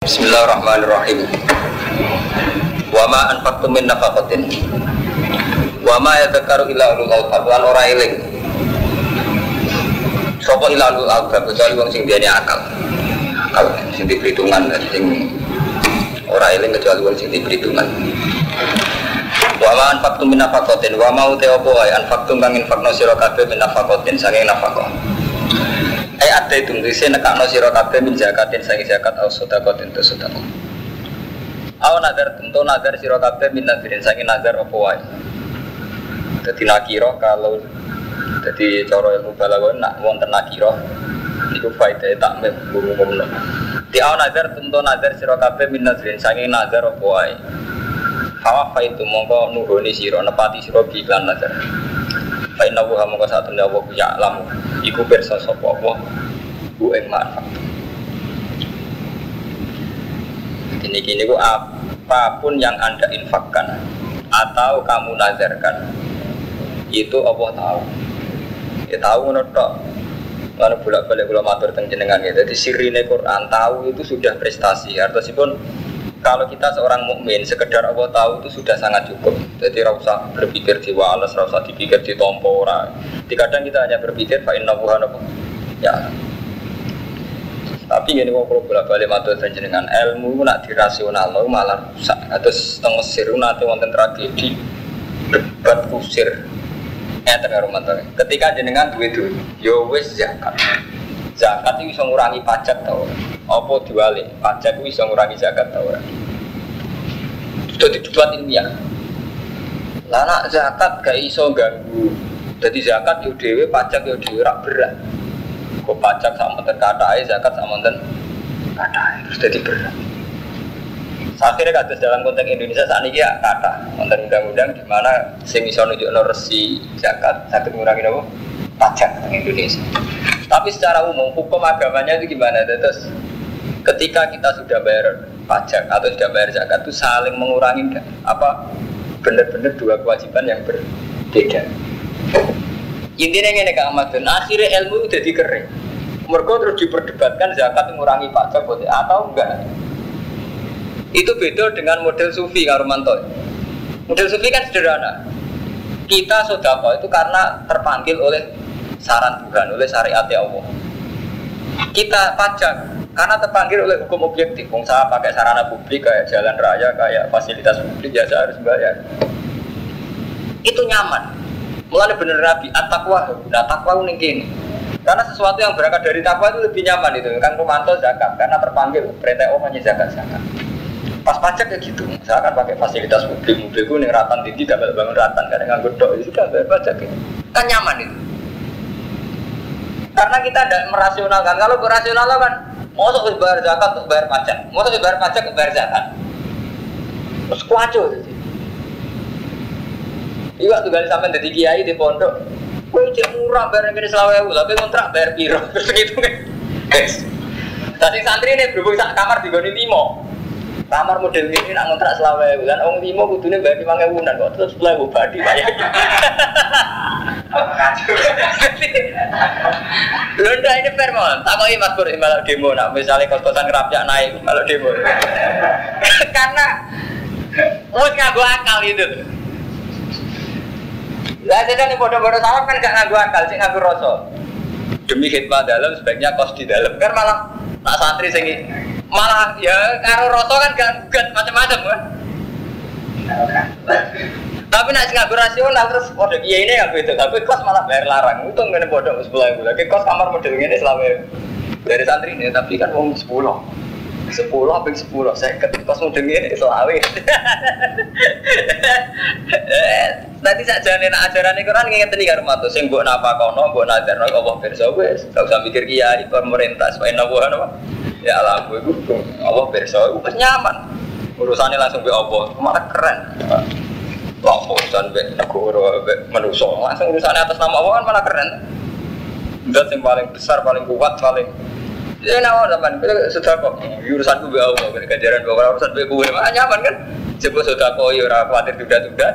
Bismillahirrahmanirrahim. Wa ma anfaqtum min nafaqatin. Wa ma yadhakkaru illa ulul albab lan ora eling. Sapa illa ulul albab kecuali wong sing duweni akal. Akal sing diperhitungan sing ora eling kecuali wong sing diperhitungan. Wa ma anfaqtum min nafaqatin wa ma uta apa wae anfaqtum kang sira kabeh min nafaqatin saking nafaqah. Eh ada itu ngisi nekakno sira kabeh min zakatin saking zakat au sedekah tentu sedekah. Aw nazar tentu nazar sira kabeh min nazarin saking nazar apa wae. Dadi nakira kalau dadi cara ilmu balaghah nak wonten nakira niku faedah takmil umum-umum. Di aw nazar tentu nazar sira kabeh min nazarin saking nazar apa wae. Hawa itu mongko nuhuni sira nepati sira bi iklan nazar. Fa inna wa mongko satune Allah ya lamu iku pirsa sapa Allah ku ing manfaat. Ini gini ku apa pun yang anda infakkan atau kamu nazarkan itu Allah tahu. Ya tahu tok. Lalu bolak balik kula matur teng jenengan ya. Jadi sirine Quran tahu itu sudah prestasi. Artinya kalau kita seorang mukmin sekedar Allah tahu itu sudah sangat cukup. Jadi rasa berpikir di walas, rasa dipikir di tompo ora. Di kadang kita hanya berpikir fa inna ya. Tapi gini kok kalau bolak balik matur dan jenengan ilmu nak dirasional malah rusak. Atau setengah Mesir nanti wonten tragedi debat kusir. Eh tengah rumah Ketika jenengan duit duit, yo wes zakat. Zakat itu bisa ngurangi pajak tau Apa diwali? Pajak itu bisa ngurangi zakat tau Sudah didebat ilmiah. Lah nak zakat gak iso ganggu. Jadi zakat yo dhewe, pajak yo dhewe rak berat. Kok pajak sama ten zakat sama ten katai terus jadi berat. Akhirnya kata dalam konteks Indonesia saat ini ya kata konten undang-undang di mana sing iso nunjuk resi zakat sakit ngurangi apa pajak di Indonesia. Tapi secara umum hukum agamanya itu gimana? Terus ketika kita sudah bayar pajak atau sudah bayar zakat itu saling mengurangi apa benar-benar dua kewajiban yang berbeda. Intinya ini Kak Ahmad akhirnya ilmu udah dikering. Mereka terus diperdebatkan zakat mengurangi pajak atau enggak. Itu beda dengan model sufi Kak Romanto. Model sufi kan sederhana. Kita sodako itu karena terpanggil oleh saran Tuhan, oleh syariat Allah. Kita pajak karena terpanggil oleh hukum objektif. Wong saya pakai sarana publik kayak jalan raya, kayak fasilitas publik ya saya harus bayar. Itu nyaman. Mulai bener Nabi, at-taqwa, nah takwa ini gini. Karena sesuatu yang berangkat dari takwa itu lebih nyaman itu. Kan Romanto zakat, karena terpanggil perintah Allah hanya zakat zakat. Pas pajak ya gitu, misalkan pakai fasilitas publik, mobilku nih ratan tinggi, gak bangun ratan, karena nganggur dok, itu kan bayar pajak ya. Kan nyaman itu. Karena kita tidak merasionalkan. Kalau berasional kan, mau untuk bayar zakat untuk bayar pajak, mau untuk bayar pajak untuk bayar zakat. Terus kuaco. Iya tuh kali sampai dari kiai di pondok, gue cek murah bayar yang selawe tapi kontrak bayar piro, terus gitu kan. Tadi santri ini berhubung kamar di Goni Timo. Kamar model ini nak kontrak selawe dan orang Timo kudunya bayar lima ribu dan kok terus mulai badi banyak. Londa ini fair mau mas Pur malah demo, nak misalnya kos-kosan kerapnya naik malah demo. Karena Wes nganggo akal itu. Lah jadi nih bodoh-bodoh salam kan gak nganggo akal, sih nganggo rasa. Demi khidmat dalam sebaiknya kos di dalam kan malah tak santri sing malah ya karo rasa kan gak gugat macam-macam kan. Tapi nak nganggo rasional terus kode kiai ini yang itu, tapi kos malah bayar larang. Untung ngene bodoh sebelah bulan. Kos kamar model ini selama dari santri ini, tapi kan uang sepuluh. Sepuluh apa sepuluh saya ketik kos model ini selawe. Nanti saja nih nak ajaran ini kan nginget nih karo matu. Sing buat napa kono, nazar no Allah perso wes. Gak usah mikir kiai pemerintah supaya nabu apa. Ya alam gue gue Allah perso, gue nyaman. Urusannya langsung be Allah, malah keren. Wah, urusan be negara, be manusia, langsung urusannya atas nama Allah kan malah keren. Dat yang paling besar, paling kuat, paling Ya nawa zaman sudah kok urusan gue Allah, ganjaran bawa urusan gue gue mah nyaman kan. Coba sudah kok ya orang khawatir tunda-tunda.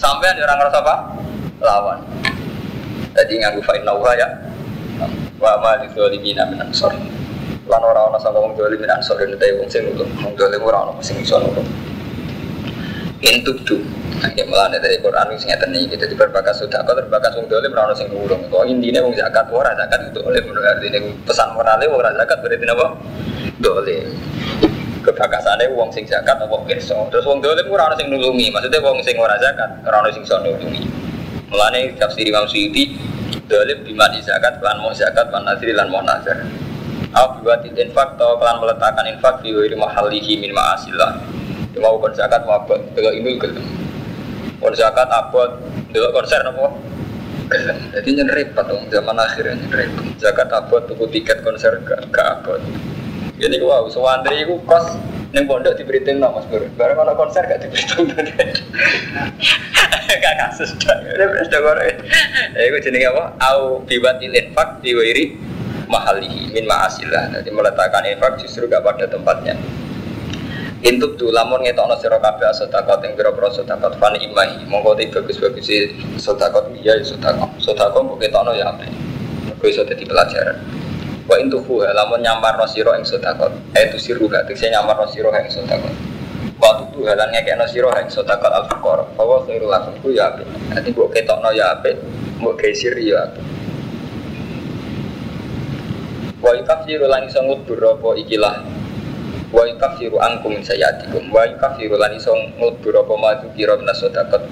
Sampai ada orang ngerasa apa? Lawan. Jadi fa'in nawa ya. Wa ma li dzalimina min ansor. Lan ora ana sangka wong dolim min ansor ente wong sing nulung wong dolim ora ana sing iso nulung intuk tu ya malah dari Quran sing ngeten iki dadi berbakas sedekah berbakas wong dolim ora ana sing nulung kok intine wong zakat ora zakat itu oleh artine pesan morale ora zakat berarti napa? Dolim. Kebakasannya wong sing zakat apa pirsa? Terus wong dolim ora ana sing nulungi. Maksudnya wong sing ora zakat ora ana sing iso nulungi. Mulane tafsir Imam Suyuti dolim bima di zakat lan mau zakat lan nasri lan mau nazar Au biwatil infak atau kelan meletakkan infak di wiri mahalihi min ma'asillah. Ya mau zakat mau abot Delok ini gelem. Kon zakat abot Delok konser apa? Jadi nyen repot dong zaman akhirnya nyen repot. Zakat abot tuku tiket konser gak, gak Jadi wow, sewandri itu kos Neng pondok diberitain no mas Bro. Barang kalau konser gak diberitain Gak kasus Ini sudah goreng Ya itu jenis apa? Au biwatil infak di wiri mahalihi min ma'asillah. Jadi meletakkan infak justru gak pada tempatnya. Intuk tu lamun ngetokno sira kabeh sedekah ing pira-pira sedekah fan imahi. Monggo te bagus-bagus sedekah iya sedekah. Sedekah kok ketokno ya apik. Kok iso dadi pelajaran. Wa intuhu lamun nyamarno sira ing sedekah. Eh tu siru gak tekse nyamarno sira ing sedekah. Waktu tu halan ngekekno sira ing sedekah al fuqara bahwa khairul lakum ku ya apik. Nanti kok ketokno ya apik mbok gesir ya apik wa yukaffiru lan iso ngubur apa ikilah wa yukaffiru angkum sayatikum wa yukaffiru lan iso ngubur apa maju kira minas sedekah.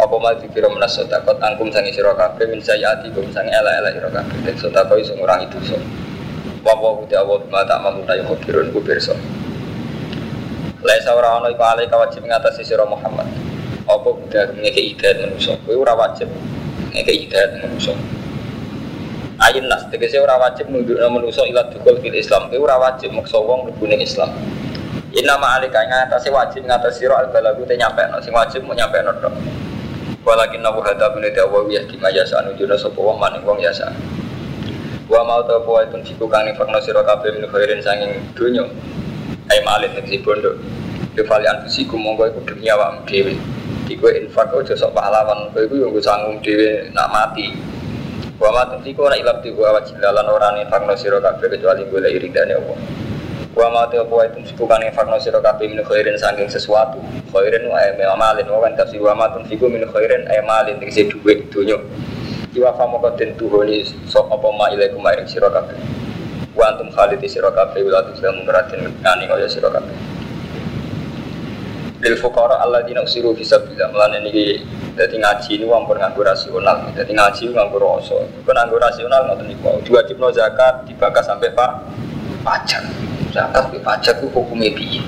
Apa maju kira minas sedekah? Angkum sang sira min sayatikum sang ela-ela sira kabeh. Dan sedekah iso ngurangi dosa. Wa wa uti awal ma tak mampu tayo kubirun ku pirsa. Laisa ora ana iku alai wajib ngatasi sira Muhammad. Apa udah ngeke hidayat manusia kowe ora wajib ngeke hidayat manusia ayin nas tegese ora wajib nundukna manusa ila dukul fil Islam. Kowe ora wajib maksa wong mlebu Islam. Inna ma'alika ngatasi wajib ngatasi sira al balagu te nyampe no sing wajib mau nyampe no tok. Walakin nabu hada bin dawa ya di majasa anu juna sapa wong maning wong yasa wa mau ta apa itu fiku kang fakna sira kabeh min khairin sanging donya. Ai malih tegese bondo. Kefali anfusiku monggo iku demi awakmu dhewe. Iku infak aja sok pahlawan. Iku yo sanggung dhewe nak mati Wa ma tunfiku ora ilab tibu wa jilalan ora nifakno sira kabeh kecuali golek iridane Allah. Wa ma apa itu tunfiku kan nifakno sira kabeh min khairin saking sesuatu. Khairin wa ay amalin wa kan tafsir wa ma tunfiku min khairin ay malin tegese dhuwit donya. Iwa fa moko den tuhoni sok apa ma ilaikum maring sira kabeh. Wa antum khalidi sira kabeh wa tu sedang meratin ngani kaya sira kabeh. Lil fuqara alladzina usiru fi sabilillah. Mulane niki jadi ngaji ini wong nganggo rasional. Jadi ngaji nganggo rasa. Bukan nganggo rasional ngoten niku. Diwajibno zakat dibakas sampai pak pajak. Zakat ke pajak ku hukumnya piye?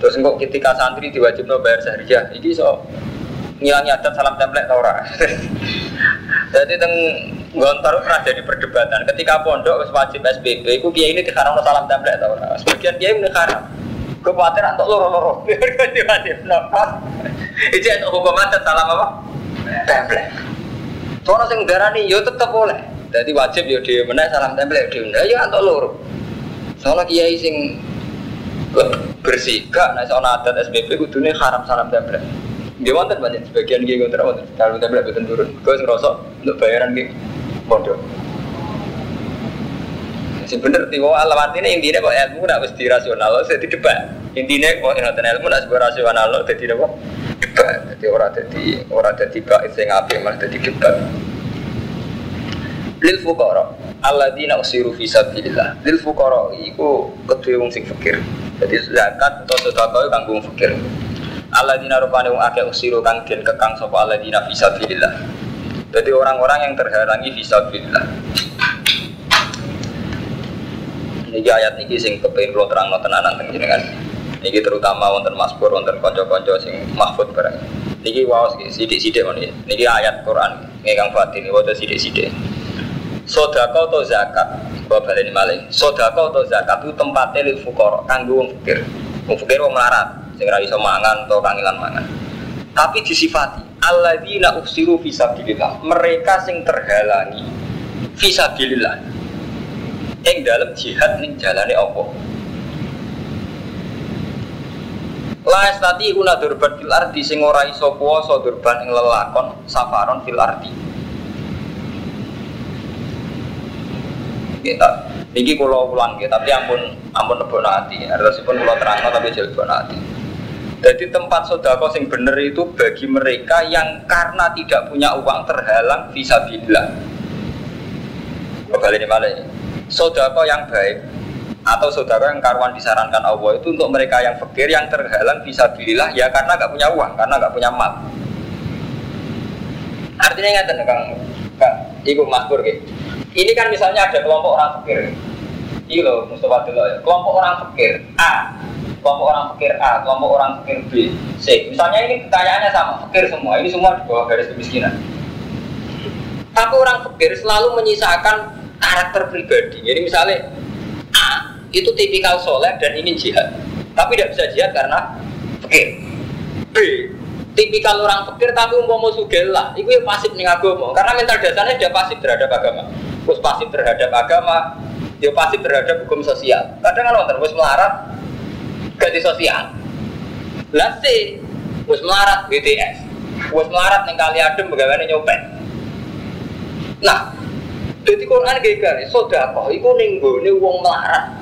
Terus engkau ketika santri diwajibno bayar sahriyah, iki so ngilangi adat salam template ta ora? Jadi teng Gontor pernah jadi perdebatan ketika pondok wajib SBB, itu kiai ini diharam salam template ta ora? Sebagian kiai ini haram. Gue khawatir antuk loro-loro. Diwajib napa? Itu yang hukum adat salam apa? Template. Soalnya sing darani yo tetep boleh. Jadi wajib yo dia meneh salam template dia meneh yo antuk loro. Soalnya kiai sing bersih gak nek soal adat SBB kudune haram salam template. Dia wonten banyak sebagian kiai kontra wonten kalau template boten turun. Gue ngerasa untuk bayaran ki pondok. Bener tiwo alam artinya intinya kok ilmu nak wis dirasional saya debat. Intinya kok ngoten ilmu nak sebuah rasional lo dadi napa? Debat. Dadi ora dadi ora dadi bait sing apik malah dadi debat. Lil fuqara alladzina usiru fi sabilillah. Lil fuqara iku kedue wong sing fakir. Jadi zakat atau sedekah kanggo wong fakir. Alladzina rupane wong akeh usiru kang den kekang sapa alladzina fi sabilillah. Jadi orang-orang yang terhalangi fi sabilillah. Niki ayat niki sing kepengin kula terangno tenanan teng jenengan. Niki terutama wonten Mazmur wonten kanca-kanca sing mahfud barang. Niki waos sithik-sithik men Niki ayat Quran ingkang batin waca sithik-sithik. Sedekah atau zakat, kula baleni malih. Sedekah atau zakat itu tempatnya lil fuqara, kanggo wong fakir. Wong fakir wong melarat, sing ora iso mangan atau kangilan mangan. Tapi disifati alladzina usiru fi sabilillah. Mereka sing terhalangi fi sabilillah ing dalam jihad ning jalane apa La estati una durban fil ardi sing ora iso kuwasa durban ing lelakon safaron fil ardi. Kita Niki kulo ulang ya, tapi ampun ampun lebok hati. Artosipun kulo terang tapi jadi lebok hati. Jadi tempat sodako sing bener itu bagi mereka yang karena tidak punya uang terhalang bisa bilang. Kembali ini malah. Sodako yang baik atau sodako yang karuan disarankan Allah itu untuk mereka yang fakir yang terhalang bisa bilang ya karena nggak punya uang, karena nggak punya mal. Artinya ingat kang, kang, ibu makmur gitu ini kan misalnya ada kelompok orang fakir. Ini loh Mustafa dulu ya. Kelompok orang fakir A, kelompok orang fakir A, kelompok orang fakir B, C. Misalnya ini kekayaannya sama, fakir semua. Ini semua di bawah garis kemiskinan. Tapi orang fakir selalu menyisakan karakter pribadi. Jadi misalnya A itu tipikal soleh dan ingin jihad, tapi tidak bisa jihad karena fakir. B tipikal orang fakir tapi umpama sugih lah, itu yang pasif nih agama karena mental dasarnya dia pasif terhadap agama terus pasif terhadap agama, dia pasif terhadap hukum sosial. Kadang kan wonten wis melarat ganti sosial. Lah sih wis melarat BTS. Wis melarat ning kali adem bagaimana nyopet. Nah, jadi Quran gak kok iku ning gone wong melarat.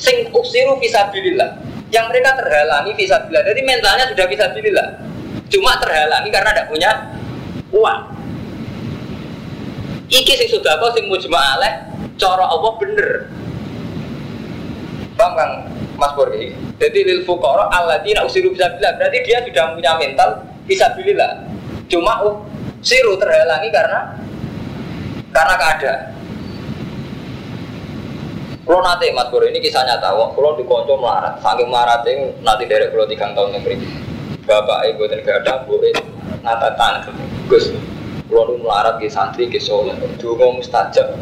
Sing usiru fisabilillah. Yang mereka terhalangi fisabilillah. Jadi mentalnya sudah fisabilillah. Cuma terhalangi karena tidak punya uang. Iki sing sudah kau sing mujma aleh cara Allah bener. Paham Kang Mas Pur Jadi lil fuqara alladzina usiru bisa bilang berarti dia sudah punya mental bisa bilillah. Cuma uh, siru terhalangi karena karena keadaan. Kalau nanti Mas Pur ini kisah nyata, kalau di konco melarat, saking melarat itu nanti dari kalau tiga tahun yang beri, bapak ibu dan gak ada, bu, nata tangan, gus, kalau nu melarat ke santri ke soleh, dulu mustajab,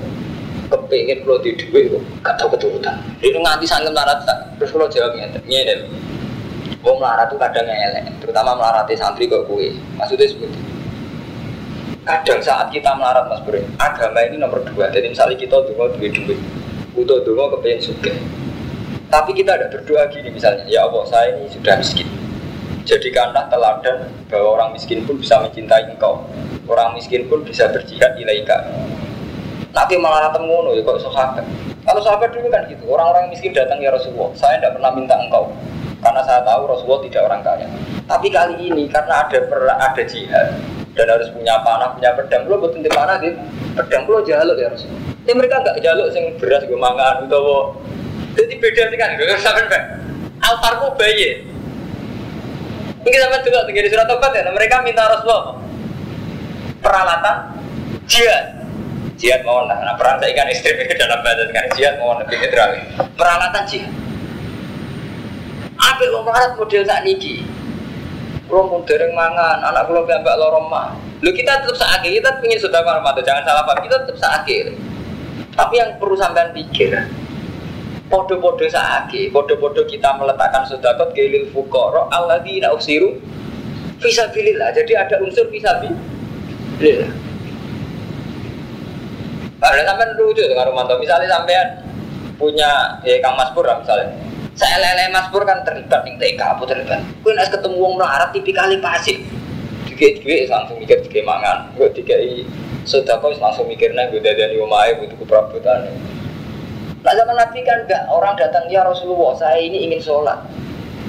kepingin kalau di duit gak tau keturutan. Itu nganti sangkem melarat terus kalau jawab ngeten, ngene. Mau melarat tuh kadang elek, terutama melarati santri kok kue. Maksudnya seperti itu. Kadang saat kita melarat mas Bro, agama ini nomor dua. Jadi misalnya kita dulu duit duit, butuh dulu kepingin suka. Tapi kita ada berdoa gini misalnya, ya Allah saya ini sudah miskin. Jadikanlah teladan bahwa orang miskin pun bisa mencintai engkau Orang miskin pun bisa berjihad ilaika. Nanti malah ketemu ya kok sahabat. Kalau sahabat dulu kan gitu, orang-orang miskin datang ya Rasulullah. Saya tidak pernah minta engkau, karena saya tahu Rasulullah tidak orang kaya. Tapi kali ini karena ada per, ada jihad dan harus punya panah, punya pedang, lo buat tentu panah gitu, pedang lo jaluk ya Rasulullah. Ini mereka nggak jaluk sing beras gue mangan atau jadi beda sih kan, gue sampai. Altarku bayi. Ini sampai juga tinggal di surat tobat ya, mereka minta Rasulullah peralatan jihad jihad mau nah, nah perang saya ikan istri dalam bahasa sekarang jihad mau lebih netral peralatan jihad apa yang melarat model tak niki Kalau mau dereng mangan, anak kalau mbak lorong mah. Lu kita tetap sakit, kita ingin sudah marmata, jangan salah paham, kita tetap sakit. Tapi yang perlu sampean pikir, podo-podo sakit, podo-podo kita meletakkan sodakot gelil fukoro, Allah tidak usiru, visabilillah. Jadi ada unsur visabilillah Ada sampai lucu dengan Romanto. Misalnya sampean punya ya Kang Mas Pur misalnya. Saya lele Mas Pur kan terlibat nih TK apa terlibat. Kue nasi ketemu wong melarat tipikali pasif. Dikit dikit langsung mikir tiga mangan. Gue i sudah kau langsung mikirnya gue dari umai butuh keperabutan. Nah zaman Nabi kan enggak orang datang ya Rasulullah saya ini ingin sholat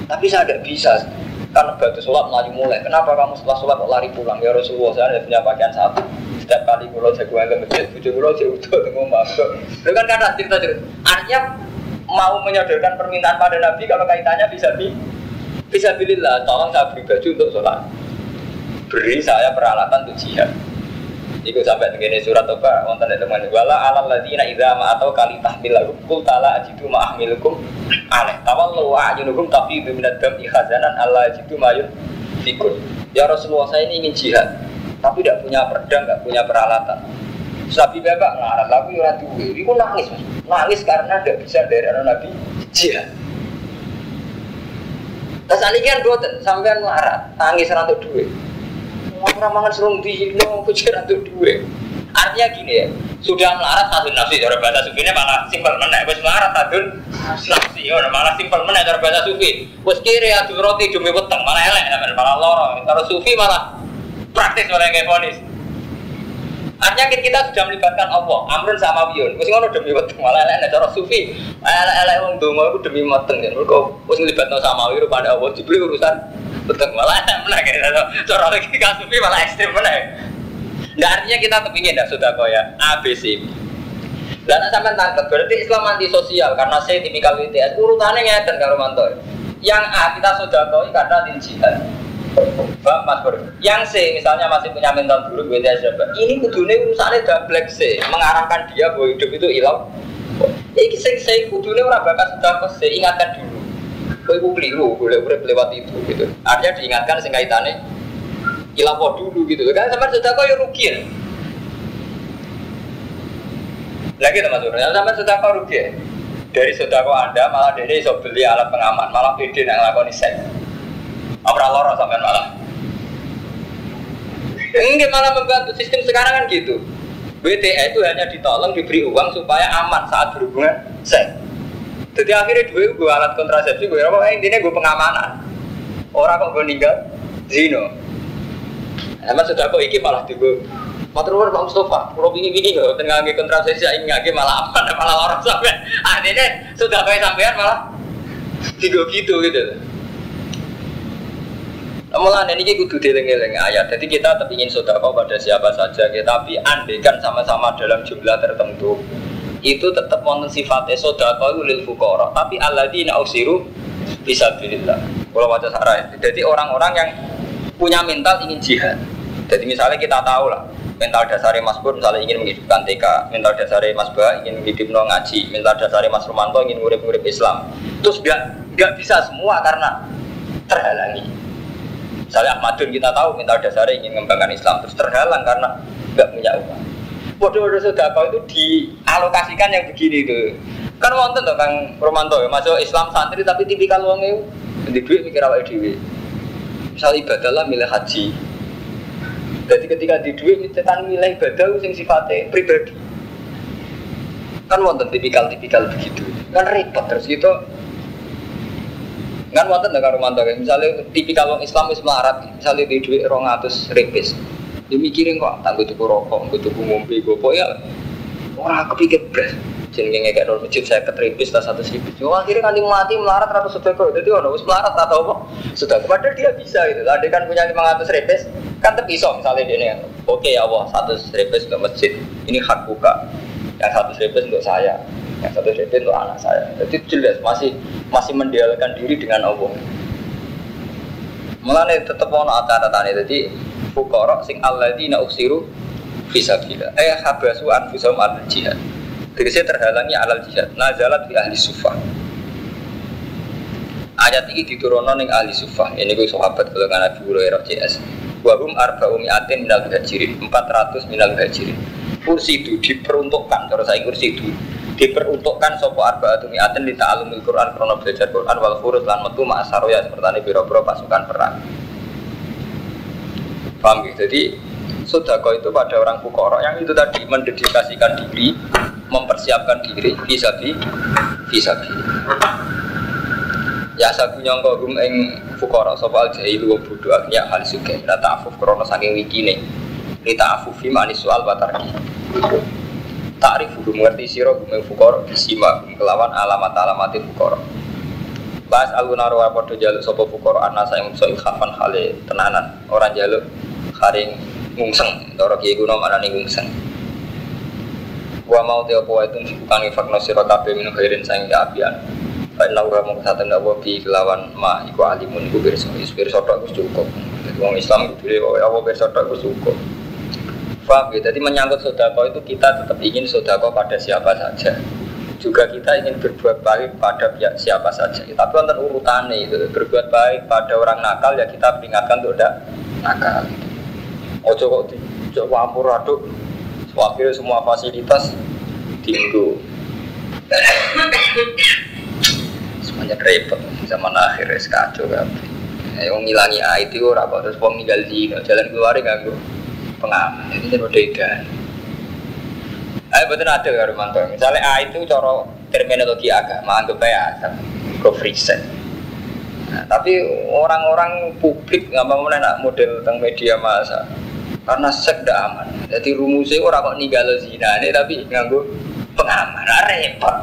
tapi saya tidak bisa karena batu sholat melaju mulai. Kenapa kamu setelah sholat kok lari pulang? Ya Rasulullah, saya ada punya pakaian satu. Setiap kali kalau jagoan ke masjid, bujuk kalau jauh itu tunggu masuk. Itu kan kata cerita cerita. Artinya mau menyodorkan permintaan pada Nabi kalau kaitannya bisa bi bisa bilillah. Tolong saya beri baju untuk sholat. Beri saya peralatan untuk jihad. Iku sampai begini surat Toba wonten teman wala alal ladina idza ma atau kali tahmil kul tala ajidu ma ahmilukum. Aneh tawallu wa ajunukum tapi minad dam ikhazanan Allah ajidu mayun fikun ya Rasulullah saya ini ingin jihad tapi tidak punya pedang tidak punya peralatan. Sabi bapak ngarang tapi ora duwe. Iku nangis nangis karena tidak bisa dari anak Nabi jihad. Terus kan boten sampean melarat, tangis rantuk duit. Orang mangan serung di no kucing atau dua. Artinya gini ya, sudah melarat satu nafsi cara bahasa ini malah simpel menek. Wes melarat satu nafsi, ya malah simpel menek cara bahasa sufi. Wes kiri adu roti demi weteng malah elek, malah loro. Cara sufi malah praktis malah kayak ponis. Artinya kita sudah melibatkan Allah, amrun sama wiyun. Mesti ngono demi weteng malah elek cara sufi. Elek-elek wong donga iku demi weteng kan. Mergo wis melibatno sama wiyun pada Allah dibeli urusan weteng malah elek meneh kan. Cara lagi sufi malah ekstrem meneh. Nggak artinya kita kepingin dah sudah kok ya ABC. Dan sampai tangkap berarti Islam anti sosial karena saya tipikal WTS urutannya ngeten karo mantor. Yang A kita sudah koi karena jihad Mas. Yang C misalnya masih punya mental buruk BTS Ini kudune urusannya double C, mengarahkan dia bahwa hidup itu hilang. Iki sing C kudune ora bakal sudah C, ingatkan dulu. Kowe iku keliru, boleh urip lewat itu gitu. Artinya diingatkan sing kaitane ilawo dulu gitu. Kan sampai sudah kau ya rugi ya. Lagi teman teman, sampai sudah kau rugi ya. Dari sudah kau anda malah dari iso beli alat pengaman, malah pede nak ngelakoni seks. Apa loro sampean malah? Enggak malah membantu sistem sekarang kan gitu. BTA itu hanya ditolong diberi uang supaya aman saat berhubungan seks. Jadi akhirnya dua gue alat kontrasepsi gue apa intinya gue pengamanan. Orang kok gue ninggal zino. Emang sudah kok iki malah gue Matur Pak Mustafa, kalau bingung bingung nggak tengah nggak kontrasepsi, nggak malah apa, malah orang sampai akhirnya sudah kayak sampean malah tiga gitu gitu. Mulane ini kudu dieling-eling ayat. Jadi kita tetap ingin sedekah pada siapa saja, tapi andaikan sama-sama dalam jumlah tertentu itu tetap wonten sifatnya sedekah lil fuqara, tapi alladzina usiru bisa bilillah. Kalau baca sarah jadi orang-orang yang punya mental ingin jihad. Jadi misalnya kita tahu lah, mental dasarnya Mas Pur misalnya ingin menghidupkan TK, mental dasarnya Mas Ba ingin menghidupkan ngaji, mental dasarnya Mas Romanto ingin ngurip-ngurip Islam. Terus nggak nggak bisa semua karena terhalangi. Misalnya Ahmadun kita tahu mental dasarnya ingin mengembangkan Islam terus terhalang karena nggak punya uang. Waduh-waduh kau itu dialokasikan yang begini itu. Kan wonten tuh Kang Romanto ya masuk Islam santri tapi tipikal uang itu di duit mikir apa dewi. Misal ibadah lah milih haji. Jadi ketika di duit kan milih ibadah yang sifatnya pribadi. Kan wonten tipikal-tipikal begitu. Kan repot terus gitu Kan wonten karo mantu misalnya tipikal wong Islam wis melarat, misalnya di dhuwit 200 ripis. Dia mikirin kok tak tuku rokok, gue tuku ngombe, gue ya orang kepikir beras. Jenenge ngekek nol masjid saya ketripis lah satu ripis. Oh, akhirnya kan mati melarat ratus sedekah. Jadi orang harus melarat atau apa? Sudah padahal dia bisa gitu. Ada kan punya 500 ripis, kan terpisah misalnya dia nih. Oke ya Allah, satu ripis untuk masjid. Ini hak buka. Yang satu ripis untuk saya yang satu itu untuk anak saya. Jadi jelas masih masih mendialkan diri dengan Allah. Mulane tetap mau acara tani jadi fukara sing alladzina usiru fisabilillah eh habasu anfusahum al jihad. Tegese terhalangi alal jihad. Nazalat fi ahli sufah ayat ini diturunkan ning ahli sufah ini gue sahabat kalau nggak Nabi Hurairah CS wahum arba'u mi'atin minal hajirin 400 minal hajirin kursi itu diperuntukkan. Terus saya kursi itu diperuntukkan sopo arbaatu mi'atin di ta'alumil Quran krono belajar Quran wal furus lan metu ma'asaro ya seperti biro-biro pasukan perang. Paham gitu jadi sodako itu pada orang fukoro yang itu tadi mendedikasikan diri mempersiapkan diri bisa di bisa di ya sabu nyongko rum ing fukoro sopo al jahilu wa budu agnya hal suge la ta'afuf krono saking wikine. Li ta'afufi manis soal batar Ta'rif hukum mengerti siro hukum fukor Bisima kelawan alamat alamat fukor Bahas alunaro podo jaluk sopo fukor Anna saya musuh ilhafan hale tenanan. Orang jaluk haring ngungseng kiai kuno mana nih ngungseng. Wa mau teo kuwa itu bukan ifakno siro kabe minum khairin sayang ya apian Baik lau kamu kesatuan gak wabi kelawan ma iku alimun iku berso Berso aku cukup. Wong Islam itu dia, apa berso aku cukup Paham ya? Jadi menyangkut sodako itu kita tetap ingin sodako pada siapa saja. Juga kita ingin berbuat baik pada pihak siapa saja. Ya, tapi untuk urutannya itu berbuat baik pada orang nakal ya kita peringatkan untuk tidak nakal. Ojo kok di campur aduk. Akhirnya semua fasilitas tinggu. Semuanya repot zaman akhir kacau kan. Yang ngilangi IT orang kok terus wong jalan keluar ganggu pengaman jadi ini berbeda Ayo betul ada ya Romanto. Misalnya A itu cara terminologi agama anggap aja ke free Nah, tapi orang-orang publik nggak mau nak model tentang media masa karena seks tidak aman. Jadi rumusnya orang kok ninggalo zina ini tapi nganggu pengaman, nah, repot.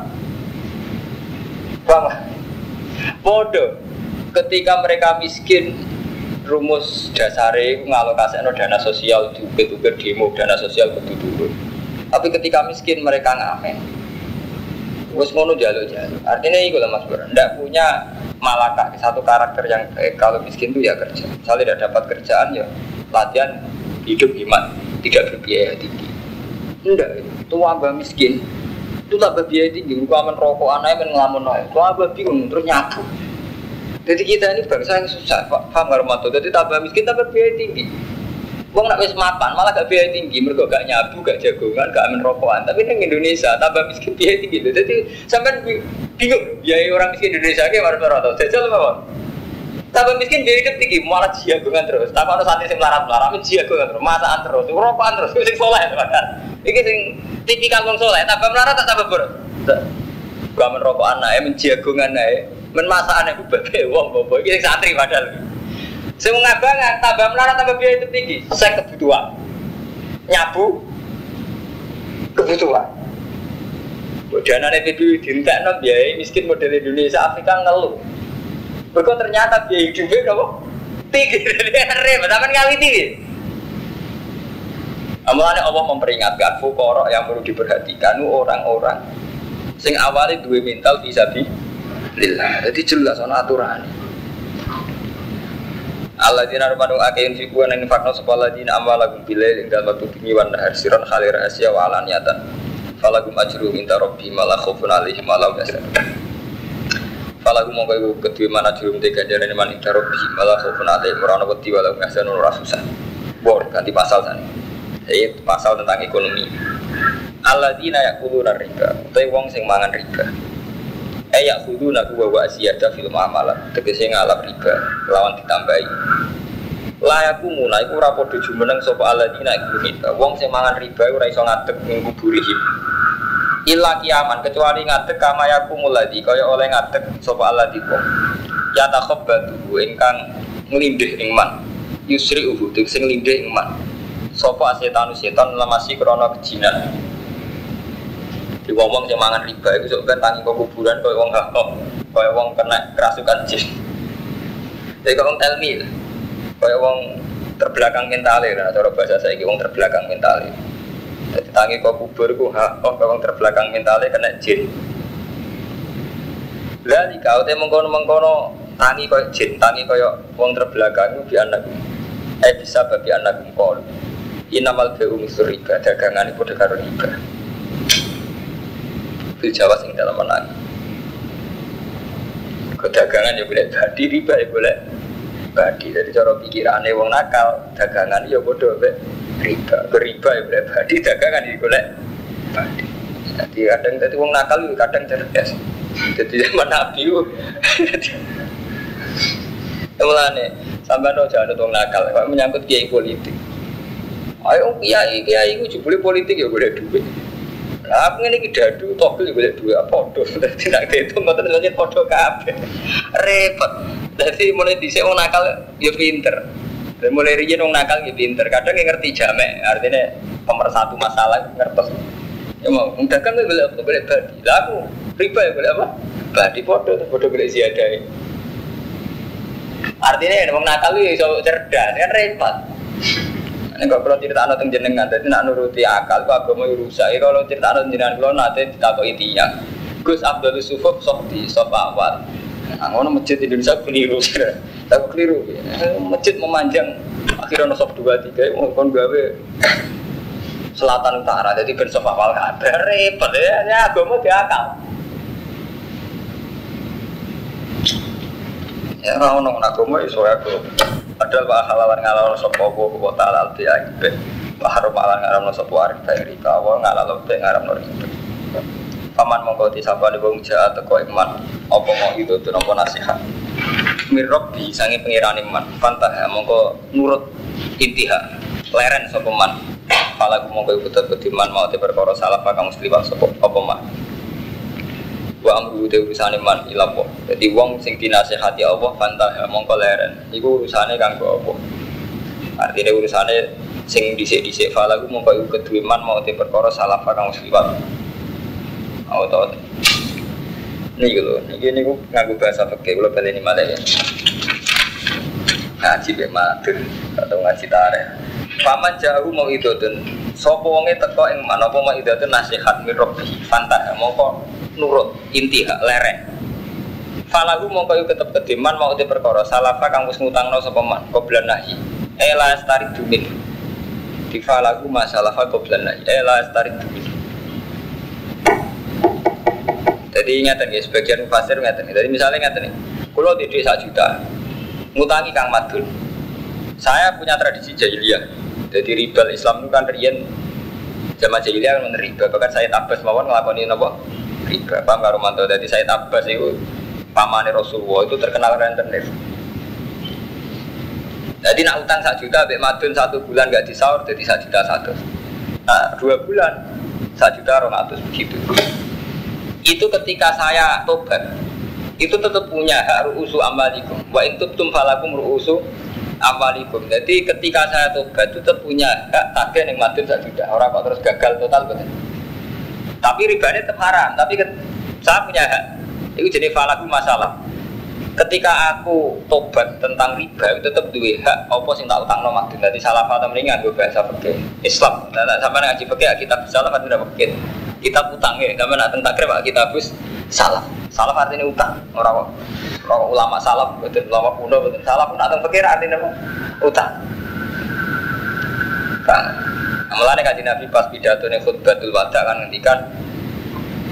Paham? Bodoh. Ketika mereka miskin, rumus dasare ngalokasi dana sosial juga demo dana sosial kudu dulu. Tapi ketika miskin mereka ngamen. Wes ngono jalo-jalo. Artinya itu lah Mas Bro. Ndak punya malaka satu karakter yang eh, kalau miskin itu ya kerja. Misalnya tidak dapat kerjaan ya latihan hidup iman tidak berbiaya tinggi enggak itu wabah miskin itu tambah biaya tinggi lu aman rokok anaknya men ngelamun itu wabah bingung terus nyabu jadi kita ini bangsa yang susah paham nggak jadi tambah miskin tambah biaya tinggi Wong nak wis malah gak biaya tinggi, mereka gak nyabu, gak jagongan, gak amin rokokan. Tapi neng Indonesia tambah miskin biaya tinggi. Jadi sampai bingung biaya orang miskin Indonesia kayak mana rata Jajal apa? Tambah miskin biaya hidup tinggi, malah jagungan terus. Tambah ada santri sing melarat melarat, jagungan terus, masakan terus, rokokan terus, sing soleh bahkan. Iki sing tipikal wong soleh, tambah melarat tak tambah berat. Gak anak ya, menjagungan ya, men masakan ibu wong bobo. Sing santri padahal. Sing ngabangan, tambah melarat tambah biaya hidup tinggi. Saya kebutuhan, nyabu, kebutuhan. Dana PBB dintek biaya miskin model Indonesia Afrika ngeluh. Mereka ternyata biaya hidupnya apa? Tinggi dari repot, tapi ngawiti. Amalannya Allah memperingatkan fukoro yang perlu diperhatikan orang-orang sing awalnya dua mental bisa bi lillah. Jadi jelas ana aturan. Allah dina rumanu akein fiku yang infakno sepala dina amwalagum bilai ing dalam waktu tinggi wan nahar siron khalir asya wa alaniatan falagum ajru minta robbi malah khufun alaihi malah biasa Falagu mau kau kedua mana jurum tiga jalan man ing robi malah khofun alai merana wedi walau ngahsan ora susah. Bor ganti pasal sana. Jadi pasal tentang ekonomi. Alladzina yakuluna riba, utai wong sing mangan riba. Eh yakuluna ku wa asiyada fil muamalah, tegese ngalap riba lawan ditambahi. Layaku mulai ku ora padha jumeneng sapa alladzina yakuluna riba. Wong sing mangan riba ora iso ngadeg ning kuburihim illa kiaman kecuali ngadeg kama yakumuladi kaya oleh ngadeg sapa alladzi kum ya takhabbatu ingkang nglindih ing man. Yusri uhu sing nglindih ing man. Sapa setan lemasi krana kejinan di wong wong sing mangan riba itu sok ben tangi kuburan kaya wong hakok kaya wong kena kerasukan jin jadi kaya wong telmi kaya wong terbelakang mentale nah cara bahasa saya wong terbelakang mentale jadi tangi kok kubur ku hak kok kau terbelakang mentalnya kena jin. Lah di kau teh mengkono mengkono tangi kau jin, tangi kau wong terbelakang itu anak. Eh bisa bagi anak kau. Inamal beu misur riba, dagangan itu dekar riba. Bil Jawa sing dalam menang. Kedagangan ya boleh badi riba ya boleh badi. Jadi cara pikirannya wong nakal, dagangan ya bodoh riba. Beriba ya pribadi dagangan di golek jadi kadang jadi uang nakal kadang cerdas. Jadi zaman nabi itu mulane sampai no jangan uang nakal. Menyangkut kiai politik. Ayo kiai kiai itu boleh politik ya boleh duit Aku ini dadu, togel boleh dua podo. Jadi nak gitu, nggak terus podo kabe. Repot. Jadi mulai di sini mau nakal, ya pinter. Dan mulai riyen wong nakal gitu pinter, kadang ngerti jamek, artinya pemersatu masalah ngertos. Ya mau, boleh apa boleh badi. Lah aku riba ya boleh apa? Badi podo, podo boleh ziyadah. Artinya wong nakal itu cerdas, kan repot. Ini kalau kalau cerita anak jenengan, jadi nak nuruti akal, kok agama rusak. Kalau cerita anak jenengan, kalau nanti ditakoi tiang. Gus Abdul Sufuf sok di sok awal. Nah, ngono masjid Indonesia keliru. Tapi keliru. Masjid memanjang akhirnya nosop dua tiga mau kon gawe selatan utara jadi ben sofa wal kabar repot ya ya agama diakal ya ora ono agama iso aku padahal wa halalan ngalal sapa apa kota halal ti ape wa haram alan ngaram sapa arif bae rika wa ngalal te ngaram riba paman mongko di wong jahat teko iman. Apa mau itu nopo nasihat? Mirrob di sangi pengiran iman. Ya mongko nurut intiha. Leren sapa man. Pala ku mongko ibu tetep iman mau perkara salah pak kamu seliwat sapa? Apa man te urusan iman ilapo jadi wong sing dinasehati Allah pantah ya mongko leren. Iku urusane kanggo apa? Artinya urusane sing dhisik-dhisik falaku mongko iku kedue man mau te perkara salah kang wis liwat. Mau tau ini gitu ini ini nganggu bahasa pakai kalau balik ini malah ya. Ngaji be matur atau ngaji tarik paman jauh mau itu tuh sopo wonge teko ing mana apa mau itu tuh nasihat mirobi fantah kok nurut inti hak lereng Falahu mau kayu ketep kediman mau perkara salafa kang wis ngutangno sapa man? Qoblan nahi. Ela starik dumin. Di falahu masalah qoblan nahi. Ela starik dumin. Jadi ingat nih sebagian fasir ingat nih jadi misalnya ingat nih kalau di desa juta ngutangi kang madun. Saya punya tradisi jahiliyah. Jadi riba Islam itu kan rian zaman jahiliyah kan riba. Bahkan saya tabas mawon ngelakoni apa riba paham karo mantu jadi saya tabas itu pamane Rasulullah itu terkenal rentenir. Jadi nak utang satu juta, Bek Madun satu bulan gak disaur, jadi satu juta satu. Nah, dua bulan satu juta atas begitu. Itu ketika saya tobat, itu tetap punya hak ruusu amalikum. Wa intubtum falakum ruusu amalikum. Jadi ketika saya tobat itu tetap punya hak tagih yang madun satu juta. Orang kok terus gagal total betul. Tapi ribanya tetap haram. Tapi saya punya hak itu jadi falaku masalah. Ketika aku tobat tentang riba, itu tetap dua hak apa sing tak utang nomor Jadi salah fata mendingan gue bahasa fikih Islam. Nah, sampai ngaji fikih kita salah kan tidak fikih. Kita utang ya, sama nak tentang pak kita bus salah. Salah artinya utang. Orang orang ulama salah, betul ulama kuno betul. Salah pun atau fikih artinya apa? Utang. Nah, Mulane kaji Nabi pas pidato nih khutbatul wada kan ngendikan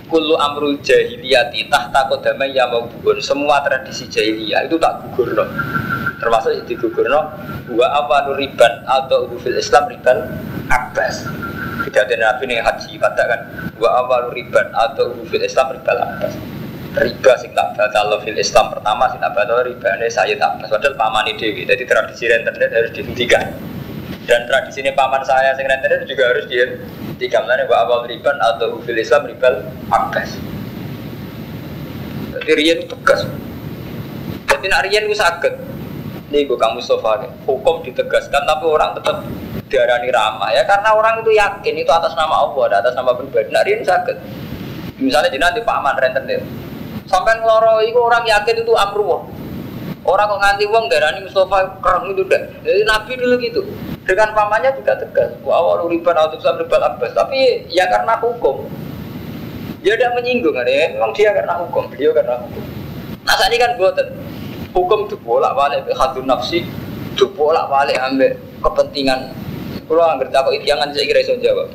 kullu amrul jahiliyati tahta kodama ya mau bugun semua tradisi jahiliyah itu tak gugur no. termasuk di gugur no wa apa riban atau fil Islam riban abbas. Tidak ada nabi nih haji katakan wa apa riban atau fil Islam riban abbas. Riba sing tak batal fil Islam pertama sing tak batal riba ini saya tak padahal paman ide jadi tradisi rentenir harus dihentikan dan tradisi ini paman saya sing rentenir juga harus dihentikan mulane wa awal riban atau fil Islam ribal abbas jadi rian tegas. Jadi nak rian itu sakit. Ini gue kamu Mustafa hukum ditegaskan tapi orang tetap diarani ramah. Ya karena orang itu yakin itu atas nama Allah atas nama pribadi. Nak rian sakit. Misalnya jadi nanti paman rentenir sampai ngeloro itu orang yakin itu amruwah orang kok nganti uang darani Mustafa kerang itu deh jadi Nabi dulu gitu. Dengan pamannya juga tegas. Wah awal riban atau sam riban abbas. Tapi ya karena hukum. Dia tidak menyinggung ya memang dia karena hukum. Beliau karena hukum. Nah saat ini kan buatan hukum itu bolak balik hadun nafsi. Itu bolak balik ambil kepentingan. Kalau nggak takut itu jangan saya kira jawab.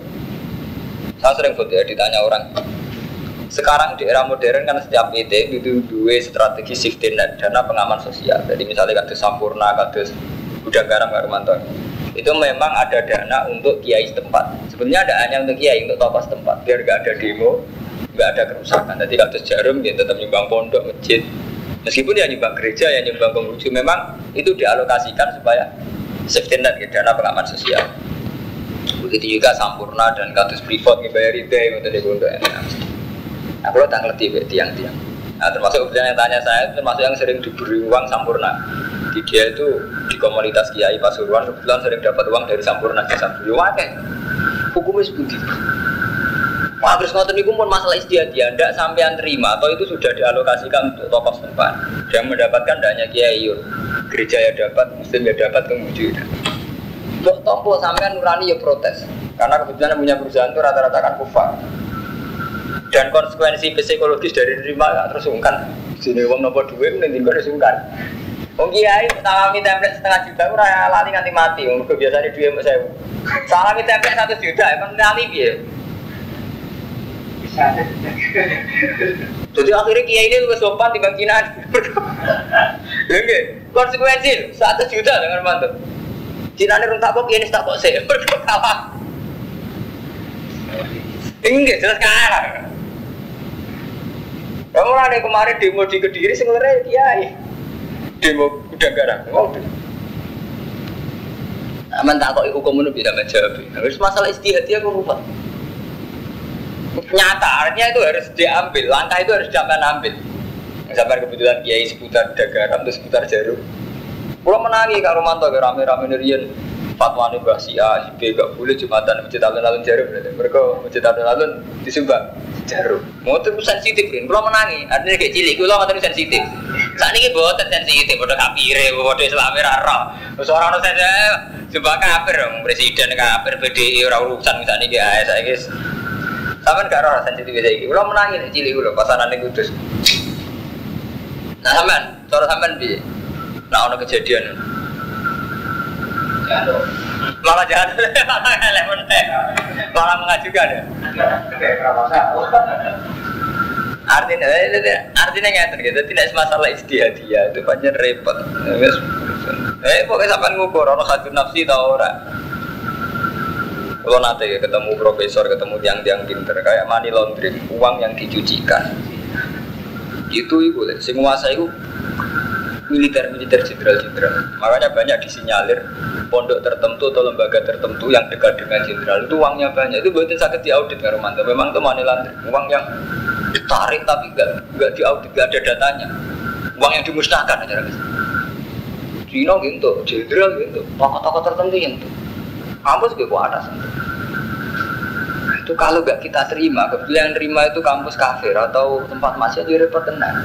Saya sering ya ditanya orang sekarang di era modern kan setiap PT itu dua strategi safety net dana pengaman sosial jadi misalnya kados sampurna kados udah garam garumanto itu memang ada dana untuk kiai setempat. Sebenarnya ada hanya untuk kiai, untuk tokoh setempat, biar gak ada demo, gak ada kerusakan. Nanti kalau jarum dia tetap nyumbang pondok, masjid. Meskipun ya nyumbang gereja, ya nyumbang penguju, memang itu dialokasikan supaya safety net, ya, dana pengaman sosial. Begitu juga Sampurna dan katus privat bayar itu yang untuk pondok. Nah, kalau tak ngerti tiang-tiang. Nah, termasuk yang tanya saya, termasuk yang sering diberi uang Sampurna. Di dia itu di komunitas Kiai Pasuruan kebetulan sering dapat uang dari Sampurna ke Sampurna wae hukumnya seperti itu. Wah, terus ngotot niku pun masalah istiadat, tidak sampean terima atau itu sudah dialokasikan untuk tokoh setempat. Yang mendapatkan tidak hanya kiai, gereja ya dapat, muslim ya dapat, kemudian ya Untuk tompo sampean nurani ya protes, karena kebetulan punya perusahaan itu rata-rata kan kufar. Dan konsekuensi psikologis dari terima ya terus sungkan. Sini uang nopo duit, nanti gue sungkan. Wong kiai salami template setengah juta ora lali nganti mati. Wong biasanya duit mbok saya. Salami template satu juta emang lali piye? Jadi akhirnya kiai ini lebih sopan di Cina. Lengge, konsekuensi satu juta dengan mantu. Cina ini runtak kok kiai ini tak kok saya berkalah. Enggak jelas kalah. Kamu ada kemarin demo di Kediri sebenarnya kiai. Demo udah garang. Mobil aman tak kok hukum itu bisa menjawab harus masalah istihad ya aku lupa. Nyata artinya itu harus diambil. Langkah itu harus jangan ambil. Sampai kebetulan kiai seputar dagaram atau seputar jarum. Pulau menangi kak Romanto rame-rame nerian fatwa nih bahas si A, si B gak boleh jumatan masjid alun-alun jarum berarti mereka masjid alun-alun disumbang jarum. Mau tuh sensitif kan, kalau menangi, artinya kayak cilik, kalau nggak sensitif. Saat ini bawa sensitif, bodoh kapire, bodoh Islamir rara. Seorang orang saja coba kafir presiden kafir, BDI orang urusan misalnya kayak saya guys. Sama gak rara sensitif kayak gitu. Kalau menangi cilik gue pasaran ini kudus. Nah sampean, cara sampean bi, nah ono kejadian. Malah jahat, malah telepon malah mengajukan ya. Artinya, artinya nggak terjadi tidak semasalah istihadiyah itu banyak repot. Eh, pokoknya sampai ngukur orang satu nafsi tau orang. Kalau nanti ketemu profesor, ketemu tiang-tiang pinter kayak money laundering, uang yang dicucikan. Itu itu, semua saya itu militer-militer jenderal-jenderal. Makanya banyak disinyalir pondok tertentu atau lembaga tertentu yang dekat dengan jenderal itu uangnya banyak. Itu buatin sakit diaudit kan Romanto. Memang itu laundering, uang yang ditarik tapi enggak enggak diaudit, enggak ada datanya. Uang yang dimusnahkan aja. Cina gitu, jenderal gitu, tokoh-tokoh tertentu gitu. Kampus gue atas itu kalau nggak kita terima, kebetulan terima itu kampus kafir atau tempat masih jadi repot tenang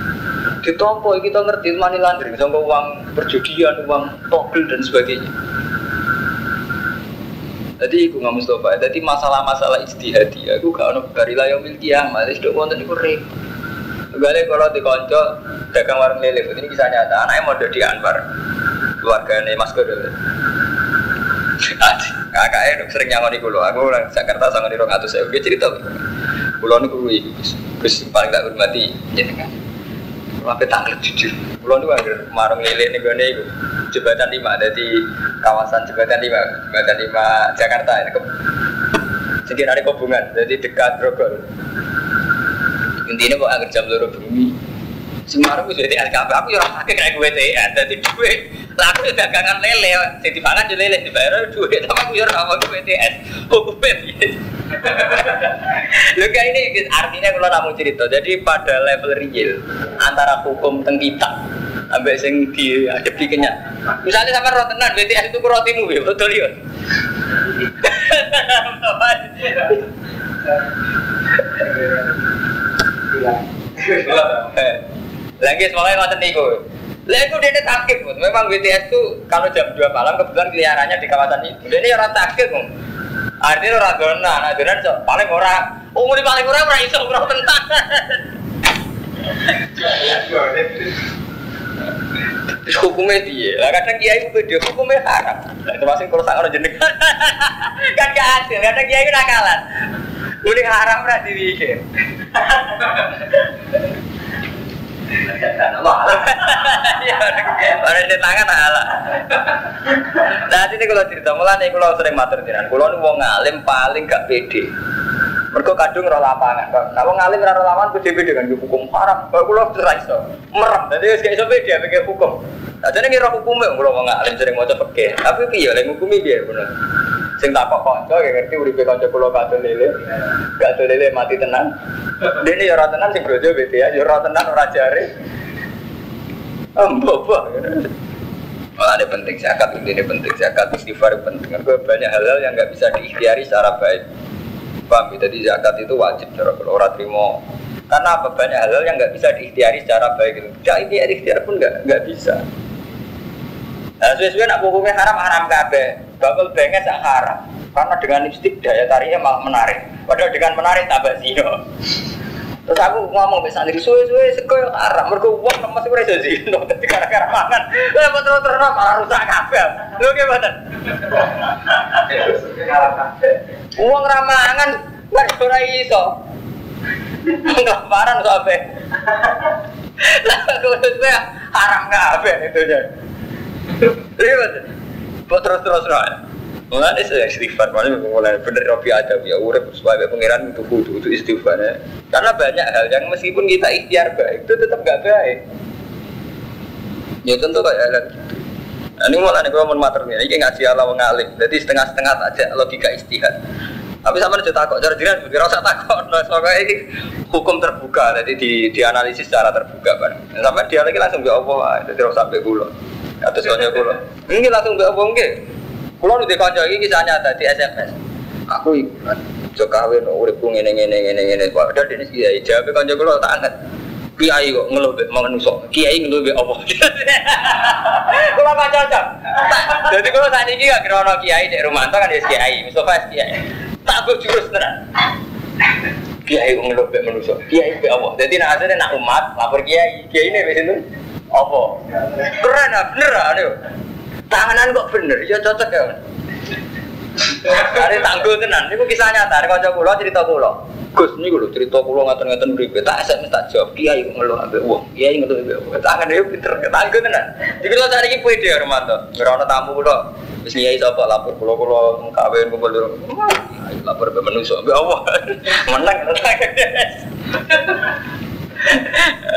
ditompo kita ngerti money laundering sama uang perjudian uang togel dan sebagainya. Jadi aku nggak Mustafa jadi masalah-masalah istihadi aku gak ono barilah yang milki kiamat. Itu wonten iku repot. Balik kalau di konco dagang warung lele, ini kisah nyata. Anaknya mau jadi Anwar, keluarga ini Mas Kodol. Kakaknya sering nyangoni kulo, aku orang Jakarta sama di Rongatus saya, dia cerita. Kulo ini kuwi, Gus paling tak hormati jenengan. Sampai tanggal jujur. Pulau itu ada marung lele nih gue nih jembatan lima di kawasan jembatan lima jembatan lima Jakarta ini sedikit ada hubungan jadi dekat Grogol intinya kok agar jam loro bumi Semarang gue jadi LKP aku ya pakai kayak gue teh jadi duit laku dagangan lele jadi pangan jadi lele dibayar duit tapi aku ya apa gue TS hukumnya Lho kayak ini artinya kalau kamu cerita. Jadi pada level real antara hukum teng kita sampai sing di di kenyat. Misalnya sama rotenan BTS itu rotimu ya betul ya. Lagi semuanya ngoten niku. Lah itu dia takut, memang BTS itu kalau jam 2 malam kebetulan keliarannya di kawasan itu. Jadi orang takut, Artinya ora donan, nah donan paling ora. Umur paling ora ora iso ora tentang. Terus hukumnya dia, lah kadang kiai itu dia hukumnya haram. Nah, itu masih kalau orang jeneng. kan gak adil, kadang kiai nakalan. Udah haram berarti dipikir. Orang di tangan ala. Nah ini kalau cerita mulai nih kalau sering mater jiran, kalau nih wong ngalim paling gak pede. Mereka kadung roh lapangan. Nah wong ngalim roh lapangan pede pede kan hukum haram. Kalau kalau cerai so, merem. Jadi kayak so pede pikir hukum. Nah jadi ngira hukumnya kalau wong ngalim sering mau cepet. Tapi piye, lagi hukumnya biar bener. Sing takok kanca ya ngerti uripe kanca kula kadon lele. Kadon lele mati tenang. Dene ya ora tenan sing brojo bete ya, ya ora tenan ora jare. Ambo Oh, ada penting zakat, ini penting zakat, istighfar penting. Karena banyak hal-hal yang nggak bisa diikhtiari secara baik. Paham? Ya? Jadi zakat itu wajib cara kalau orang terima. Karena apa? Banyak hal-hal yang nggak bisa diikhtiari secara baik. Tidak ini ikhtiar pun nggak nggak bisa. Nah, sesuai nak hukumnya haram haram kabe. Bakal benges yang haram. Karena dengan lipstick daya tariknya malah menarik. Padahal dengan menarik tambah zino. Terus aku ngomong bisa santri suwe-suwe sego yang haram. Mereka uang sama sih mereka zino. Tapi gara-gara makan. Lah terus terus malah rusak kabe. Lu gimana? Uang ramangan nggak ora iso. Kelaparan sampai. Lah gue haram kabe itu aja. Ribet. Kok terus-terus no. Mulai saya istighfar, mulai mulai bener Robi ada ya urip sebagai pangeran itu kudu itu istighfar ya. Karena banyak hal yang meskipun kita ikhtiar baik itu tetap gak baik. Ya tentu kayak hal gitu. Nah, ini malah nih kalau mau mater nih, ini ngaji Allah mengalim, jadi setengah-setengah aja logika istihad. Tapi sama aja takut, cara jiran juga rasa takut. Nah, soalnya ini hukum terbuka, jadi di, dianalisis secara terbuka kan. Sampai dia lagi langsung ya Allah, jadi rasa sampai gulo. Atas soalnya gulo. Ini langsung ya Allah enggak. Kulo nu dikonco iki kisah nyata di SMS. Aku jo kawin uripku ngene ngene ngene ngene. Padahal dene kiai jawab kanca kulo tak angkat. Kiai kok ngeluh mek manungso. Kiai ngeluh mek apa? Kulo kan cocok. Jadi kulo saat ini gak kira ono kiai di rumah kan ya kiai, Mustafa kiai. Tak gue jurus tenan. Kiai kok mek manungso. Kiai mek apa? Jadi nak asline nak umat lapor kiai. Kiai ini wis itu apa? Keren ah, bener ah. Tanganan kok bener, ya cocok ya. Hari tangguh tenan, ini kisah nyata, ini kocok pulau cerita pulau. Gus ini gue cerita pulau ngatain-ngatain beribu, tak SMS tak jawab, kiai ngeluh ambil uang, kiai ngeluh ambil uang, tangan dia pinter, tangguh tenan. Kalau cari ini pede ya Romanto, berana tamu pulau, terus kiai siapa lapor pulau pulau kawin kumpul dulu, lapor ke manusia, ambil Allah, menang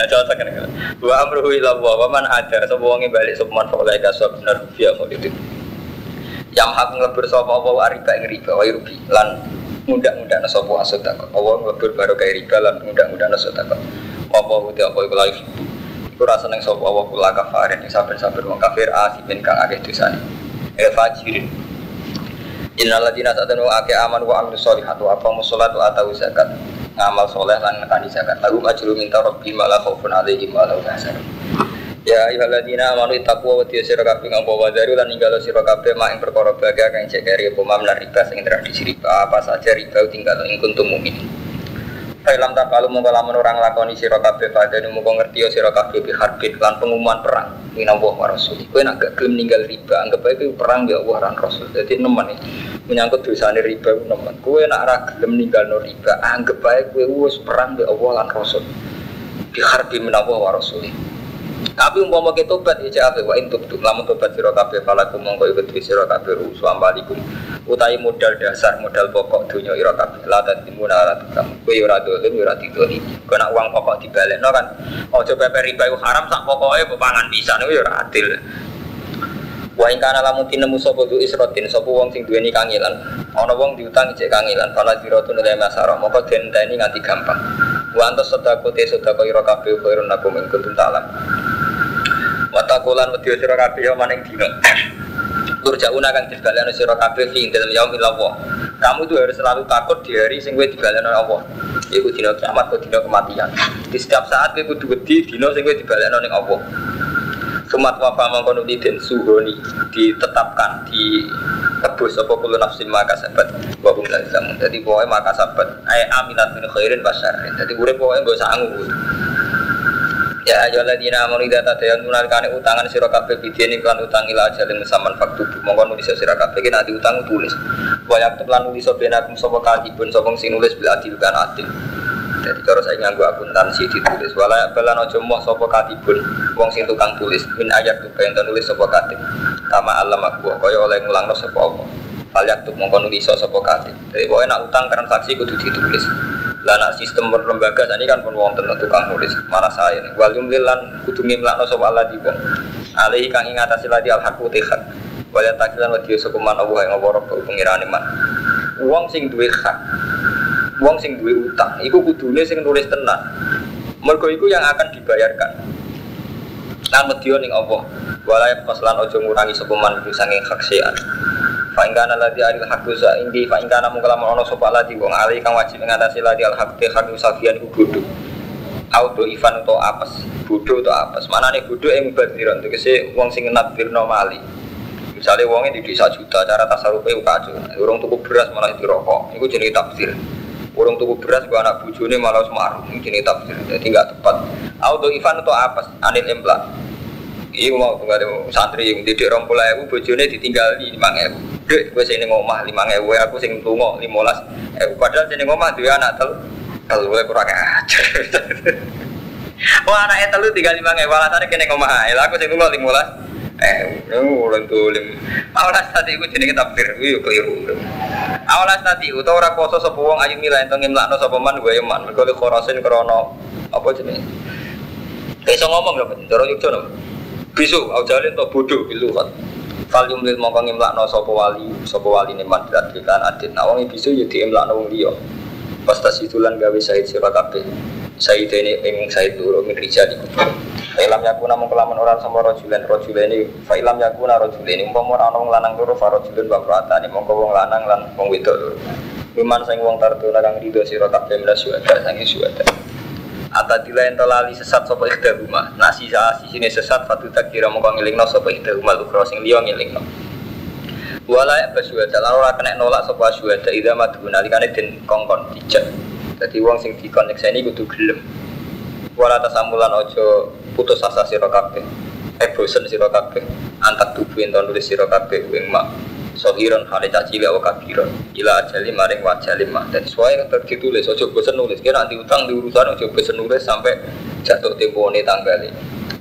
Cocok kan Wa amruhu ila wa man ada sapa wong balik sapa man faulai kasab benar rupiah mau itu. Yang hak ngelebur sapa apa wa riba ing riba wa rugi lan mudah-mudahan sapa asodako. Allah ngelebur baru kayak riba lan mudah-mudahan asodako. Apa uti apa iku laif. Iku rasa nang sapa wa kula kafarin saben-saben wong kafir asimin kang akeh dosane. Eh fajirin. Innal ladina satanu ake aman wa amilus sholihat wa aqamus sholata wa atau zakat. Ngamal soleh lan nekani zakat. Lagu ajru minta rabbi malah khaufun alaihim wa lahum yahzanun. Ya ayyuhalladzina amanu taqwa wa tiya sira kabeh ngombo wadaru lan ninggalo sira kabeh mak ing perkara bahagia kang cekeri apa mam lan riba tradisi riba. Apa saja riba tinggal ing kuntum mukminin Fa'ilam tak kalau mau lamun orang lakoni sira kabeh pada nu muga ngerti ya sira kabeh bi harbin lan pengumuman perang minallah wa rasul. Nak gak gelem ninggal riba, anggap ae perang ya Allah lan rasul. Dadi nemen iki menyangkut dosane riba nemen. Kowe nak ra gelem ninggal no riba, anggap ae kowe wis perang ya Allah lan rasul. Bi harbin minallah wa rasul. Tapi umpama kita tobat ya cak wa intub tu lamun tobat sira kabeh falakum mongko iku sira kabeh rusu ambalikum utawi modal dasar modal pokok dunia ira kabeh la tadimun ala tukam kowe ora dolen ora didoli kena uang pokok dibalekno kan aja pepe riba haram sak pokoke mbok pangan pisan iku ya ora adil Wa ing kana lamun tinemu sapa du isrotin sapa wong sing duweni kangilan. Ana wong diutang cek kangilan, fala diratun la masara, moko den tani nganti gampang. Wa antas sedako te sedako ira kabeh khairun nakum ing. Watakulan wedi sira kabeh ya maning dina. Turjauna kang dibalekno sira kabeh fi dalam yaumil Allah. Kamu tuh harus selalu takut di hari sing kowe dibalekno Allah. Iku dina kiamat kok dina kematian. Di setiap saat kowe kudu wedi dina sing kowe dibalekno ning Allah. Sumat wafa mangkono den suhoni ditetapkan di tebus apa kulo nafsin maka sabat wa hum la zamun. Dadi pokoke maka sabat ay aminat min khairin basyar. Dadi urip pokoke mbok sangu. Ya ayo ladina amanu idza tadayanuna kane utangan sira kabeh bidene kan utang ila ajalin musamman faktu mongko nulis sira kabeh ki nanti utang tulis. Wa yaktub lan nulis benakum sapa kalibun sapa sing nulis bil adil kan adil. Jadi kalau saya nganggu akuntansi ditulis wala balan ojo moh sapa katibun wong sing tukang tulis min ayat tuh pengen nulis sapa katib. Tama alam aku kaya oleh ngulangno sapa apa. Falyak tuh mongko nulis sapa katib. Jadi pokoknya nak utang transaksi kudu ditulis. Lah nak sistem berlembaga ini kan pun wonten tukang nulis mana saya nih. Wal jumlilan kudu ngimlakno sapa Allah di wong. Alaihi kang ing atase ladi al haqu tikhan. Wala takilan wa diyo sekuman Allah yang ngawara pengirane man. Wong sing duwe hak. Wong sing duwe utang iku kudune sing nulis tenan. Mergo iku yang akan dibayarkan. Lan medya ning Allah. Wala faslan ojo ngurangi saking hak sean. Fa'ingkana ladi alil hakku sa indi Fa'ingkana mungkala ono sopa ladi Wong alih kang wajib mengatasi ladi al hak Tekhan usafian ku bodoh Auto ivan atau apes Bodoh atau apes. Mana nih bodoh yang badiran Tegesi wong sing nadirno mali Misalnya wongnya di desa juta Cara tasarufnya kacau. Urung tuku beras malah itu rokok Itu jenis tafsir Urung tuku beras gua anak bujune malah semaruh Ini jenis tafsir Jadi nggak tepat. Auto ivan atau apes Anil emplak Iya mau tunggu santri yang didik rompul ewu bojone ditinggal di lima ewu. Dek, gue sini ngomah lima ewu, aku sing tunggu lima belas ewu. Padahal sini ngomah dua anak tel, tel gue kurang ajar. Wah anaknya telu tinggal lima ewu, alasannya kene ngomah aja. Aku sing tunggu lima belas ewu. Orang tuh lim. Awalas tadi gue jadi tafsir, gue keliru. Awalas tadi, utawa orang koso sepuang ayu milah entong imlakno sopeman gue eman. Mereka khorosin krono apa jenis. Kayak ngomong loh, cara yuk bisu au jalin to bodoh bilu kan. Fal yumlil mongko ngimlakno sapa wali sapa wali ne madrat kan adit. Nah wong bisu ya diimlakno wong tas itulan gawe sahid sira kabeh. Sahid ini ing sahid loro min rijal iku Fa'ilam yakuna namun kelaman orang sama rojulen rojulen ini Fa'ilam yakuna rojulen ini. Umpama orang wong lanang loro farojulen bakrata ini Mongko wong lanang lan wong wedok loro Luman sang wong tartuna kang rido sira kabeh mila suwada sangi suwada Atadila ento lali sesat sapa ikhda rumah? Nasi sa sini sesat fatu tak kira mongko ngilingno sapa ikhda rumah Lukro sing liya ngilingno Wala ya basuwada lan ora kena nolak sapa suwada Ida madu nalikane den kongkon dijak. Jadi wong sing dikon nyekseni kudu gelem. Wala tasamulan ojo putus asa sira kabeh. Eh bosen sira kabeh. Antak tubuh ento nulis sira kabeh ing mak sohiron hale caci wa kabiron ila ajali maring mah. Dan sesuai yang ditulis ojo bosen nulis kira nanti utang di urusan ojo bosen nulis sampai jatuh tempo ini tanggali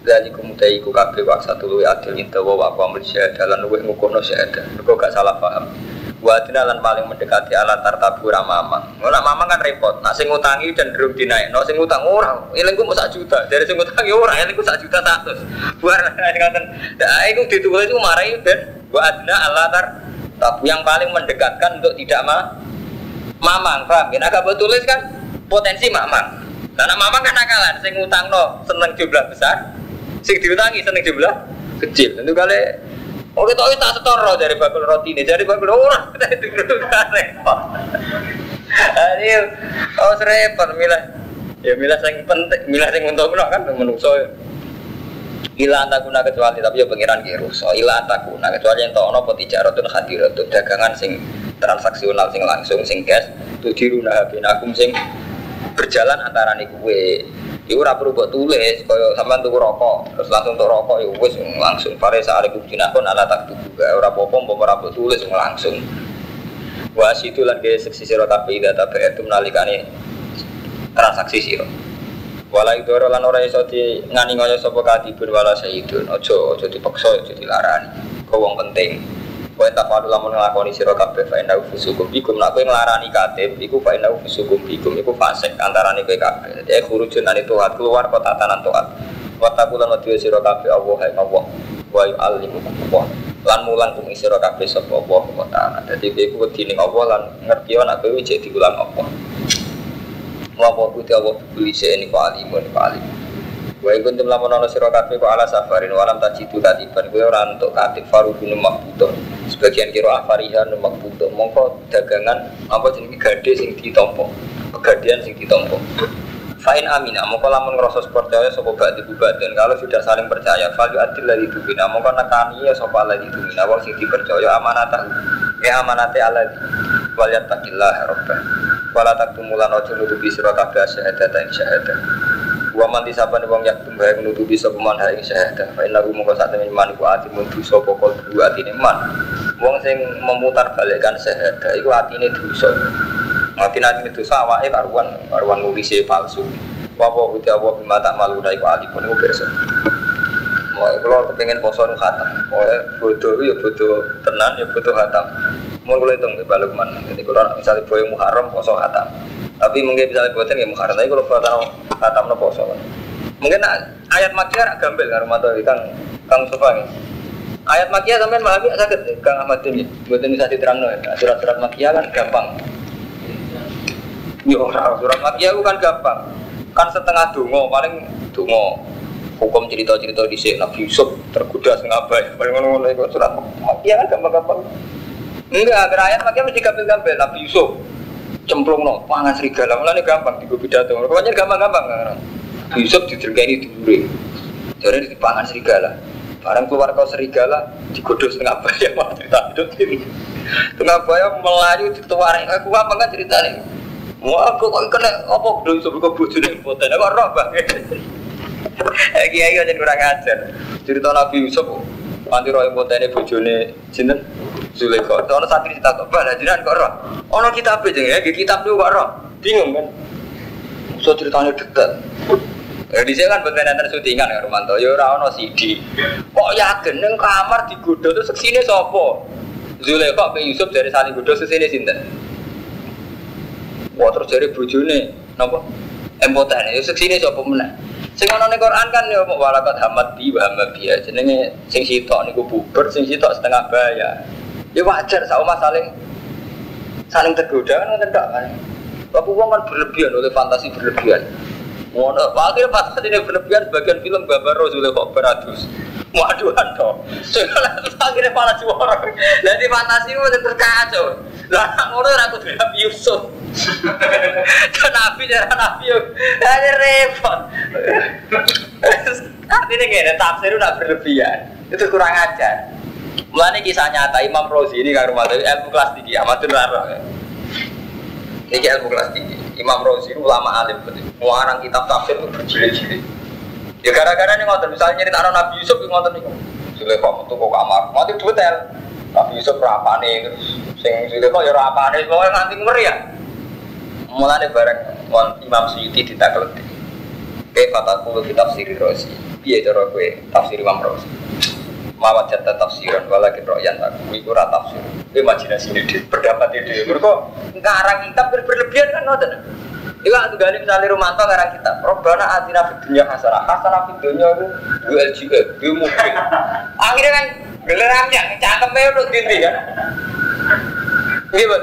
dari kemudian iku kabeh waksa tulu adil intawa wa wa mensyahadah lan luwih ngukuhno syahadah. Mergo gak salah paham Wadina lan paling mendekati alat tartabu ramamang. Ora mamang kan repot. Nak sing ngutangi cenderung dinaik. Nak sing ngutang ora. Ilengku mau sak juta. Dari sing ngutangi ora. Ilengku sak juta satu. Buar ngoten. Nah, iku ditulis iku marahi ben wadina alat tartabu yang paling mendekatkan untuk tidak ma mamang. Paham? Ya agak tulis kan potensi mamang. Karena mamang kan nakalan sing ngutang no seneng jumlah besar. Sing diutangi seneng jumlah kecil. Tentu kali Oh kita tak setoro dari bakul roti ini, dari bakul orang kita itu kan repot. Ayo, oh repot milah. Ya milah yang penting, milah yang untuk kan menungso. Ila antakuna kecuali tapi ya pengiran kiru. So ila antakuna kecuali yang tahu nopo tijarotun hadiratun dagangan sing transaksional sing langsung sing cash. Tudiruna habinakum sing berjalan antara nih kue Iku ora perlu buat tulis, kaya sampean tuku rokok, terus langsung tuku rokok ya wis langsung. Fare saare kubdinakon ala tak tuku, ora apa-apa mbok ora tulis langsung. Wa situ lan ke seksi sira tapi data itu menalikane transaksi sira. Wala idoro lan ora iso di ngani ngoyo sapa katibun wala sayyidun. Aja aja dipaksa, aja dilarani. Kau wong penting. Tak palu lamun nglakoni sira kabeh fa inna fusukum bikum nak kowe nglarani katib iku fa inna fusukum bikum iku fasik antarané kowe kabeh. Dadi khurujun ane tuat keluar kota tanan tuat. Wa taqulan wa diwa sira kabeh Allah hai Allah. Wa yu'allimukum Allah. Lan mulang kum sira kabeh sapa Allah wa ta'ala. Dadi kowe iku wedine Allah lan ngerti ana kowe cek diulang Allah. Wa wa kuti Allah buli ini alimun ku alimun. Wa iku tum lamun ana sira kabeh kok ala safarin walam tajidu katiban kowe ora entuk katib farubun makbutuh. Sebagian kira afarihan makbutuh. Mongko dagangan apa jenenge gade sing ditampa. Pegadian sing ditampa. Fa'in amina, mongko lamun ngerasa percaya sapa ba'di dan kalau sudah saling percaya fal adil ladzi dumina mongko nekani ya sapa ladzi dumina wong sing dipercaya amanatah ya amanate alladzi wal yattaqillah rabbah wala taktumulan ojo nutupi sira kabeh syahadat ing syahadat Wa man disaban wong yaktum bae nutupi sapa man ha ing syahadah. Fa inna mongko sak temen man iku ati mun dosa pokok dua atine man. Wong sing memutar balikkan syahadah iku atine dosa. Mati nanti dosa awake karuan karuan nulise palsu. Wa wa uti Allah bima tak malu dai ku ati pun pirsa. Mau kalau kepengen poso nu khatam, mau bodoh ya bodoh tenan ya bodoh khatam. Mau kalau hitung balik mana? Jadi kalau misalnya boy muharram poso khatam. Tapi mungkin misalnya buatan ya muharram, tapi kalau buatan khatam no poso. Mungkin ayat makiyah gambel kan rumah tuh kang kang sofa. Ayat makiyah sampai malah sakit kang Ahmad ini. Buatan bisa diterang no ya. Surat-surat makiyah kan gampang. Yo surat makiyah kan gampang. Kan setengah dungo paling dungo hukum cerita-cerita di sini Nabi Yusuf tergoda setengah baik paling ngono itu surat makiyah kan gampang-gampang enggak ayat makiyah mesti gampang-gampang Nabi Yusuf cemplung no pangan serigala. Malah ini gampang di pidato. Pokoknya gampang-gampang kan Yusuf ditergani duri jadi di pangan serigala. Barang keluar kau serigala digodoh setengah bayam malah cerita itu setengah bayam melayu dituarin aku apa kan ceritanya mau aku kok kena apa udah Yusuf kok bojo ning poten aku roh banget eh kiai aja kurang ajar. Cerita Nabi Yusuf nanti roh potene bojone sinten Zulaikha. Ono santri kita kok bala jenengan kok roh. Ono kitab aja ya, kitab itu kok roh. Bingung kan. So ceritanya dekat. Ya di sini kan bukan nanti syutingan ya Romanto. Ya ora ono CD. Kok yakin neng kamar digodo terus ke sini sopo? Zulaikha ke Yusuf dari saling godo sesini sinten. Wah terus dari bojone napa? Empotan ya sini sopo meneh. Sing ana ning Quran kan ya walakat hamad bi wa hamad bi jenenge sing sitok niku buber sing sitok setengah bayar. Ya wajar sama saling saling tergoda kan tidak kan. Tapi uang kan berlebihan oleh fantasi berlebihan. Ngono, akhirnya pas ini berlebihan bagian film gambar Rasulullah kok beratus. Waduhan toh. Soalnya akhirnya malah juara. Jadi fantasi itu terus kacau. Lah ngono ora kudu Nabi Yusuf. Kan Nabi cara Nabi yo. Ada repot. Artinya gini, tafsir udah berlebihan. Itu kurang ajar. Mulanya kisah nyata Imam Rozi ini kan rumah ilmu kelas tinggi, amatur raro. Ini ilmu kelas tinggi. Imam Rozi ulama alim betul. Mengarang kitab tafsir itu berjilid-jilid. Ya gara-gara ini ngotot, misalnya nyerita Nabi Yusuf itu ngotot nih. Sulaiman metu kok kamar, mati detail. Nabi Yusuf rapane terus sing Sulaiman ya rapane, pokoknya nganti ngeri ya. Mulane bareng Imam Suyuti ditakleti. Kayak kataku kitab Siri Rozi. Piye cara kowe tafsir Imam Rozi? Mawat jatah tafsiran walakin royan aku itu ora tafsir. Imajinasi ini pendapat ini. Mereka ngarang kitab berlebihan kan ngoten. Iku aku gali misalnya Romanto ngarang kitab. Robbana atina fid dunya hasanah. Hasanah fid dunya itu dua LGE dua mobil. Akhirnya kan gelerangnya cakepnya udah tinggi kan? Betul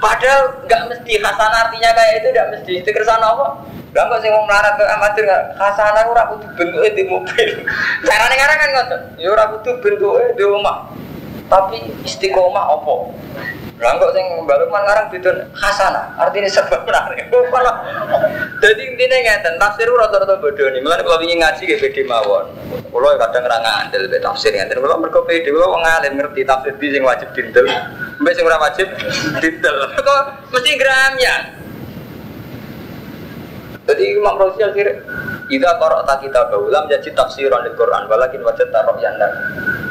padahal nggak mesti hasanah artinya kayak itu nggak mesti. Itu kersana apa Lah kok sing wong melarat ke amatir gak hasanah ora kudu bentuke di mobil. Carane ngarang kan ngoten. Ya ora kudu bentuke di omah. Tapi istiqomah opo? Lah kok sing mbaluk man ngarang bidon hasanah, artinya sebab menarik. Jadi intinya ngeten, tafsir rata-rata bodoh nih. Mulane kalau ingin ngaji ge beda mawon. Kulo kadang ora ngandel be tafsir ngeten. Kulo mergo pede kulo wong alim ngerti tafsir di sing wajib dindel. Mbek sing ora wajib dindel. Kok mesti gram ya. Jadi Imam Razi akhirnya Ida korok tak kita baulam jadi tafsiran di Quran walakin wajah taruh yang lagu.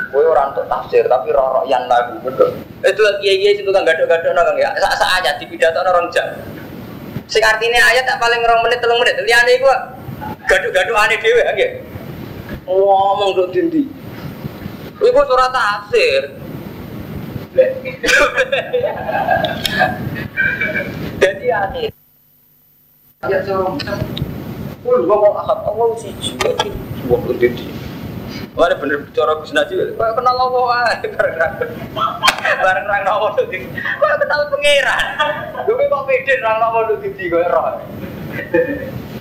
Kue orang untuk tafsir tapi rorok yang lagu betul. Itu lagi iya itu kan gado-gado nong ya. Sa sa aja di pidato orang jam. Sing artinya ayat tak paling rong menit telung menit. Liane gua gado-gado aneh dewe ya. Ngomong tuh dindi. Iku surat tafsir. Jadi akhir Ya seorang Kul gua mau akad Allah sih juga Wah udah di Wah bener bicara Gus Najib Kau kenal Allah aja Bareng rang Allah tuh Kau kenal pangeran? Gue kok pede rang Allah tuh di gue roh?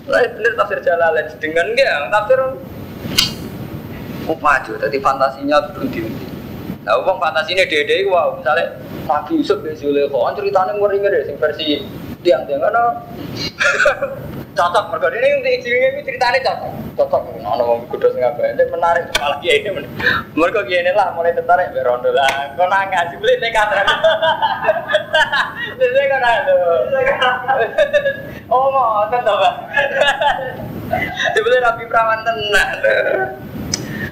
Lah bener tafsir Jalalain dengan dia tafsir. Maju tadi fantasinya tuh di Nah, uang fantasinya dede wow misalnya Nabi Yusuf dari Zulekho, kan ceritanya ngeri deh, sing versi tiang-tiang kan cocok mereka ini untuk izinnya ini ceritanya cocok. Cocok ono wong kudu sing apa ini menarik malah kiai ini mereka kiai ini lah mulai tertarik berondo lah. Kau nangis beli nekat jadi kau nangis oh mau tentu pak. Dibeli rapi perawan tenang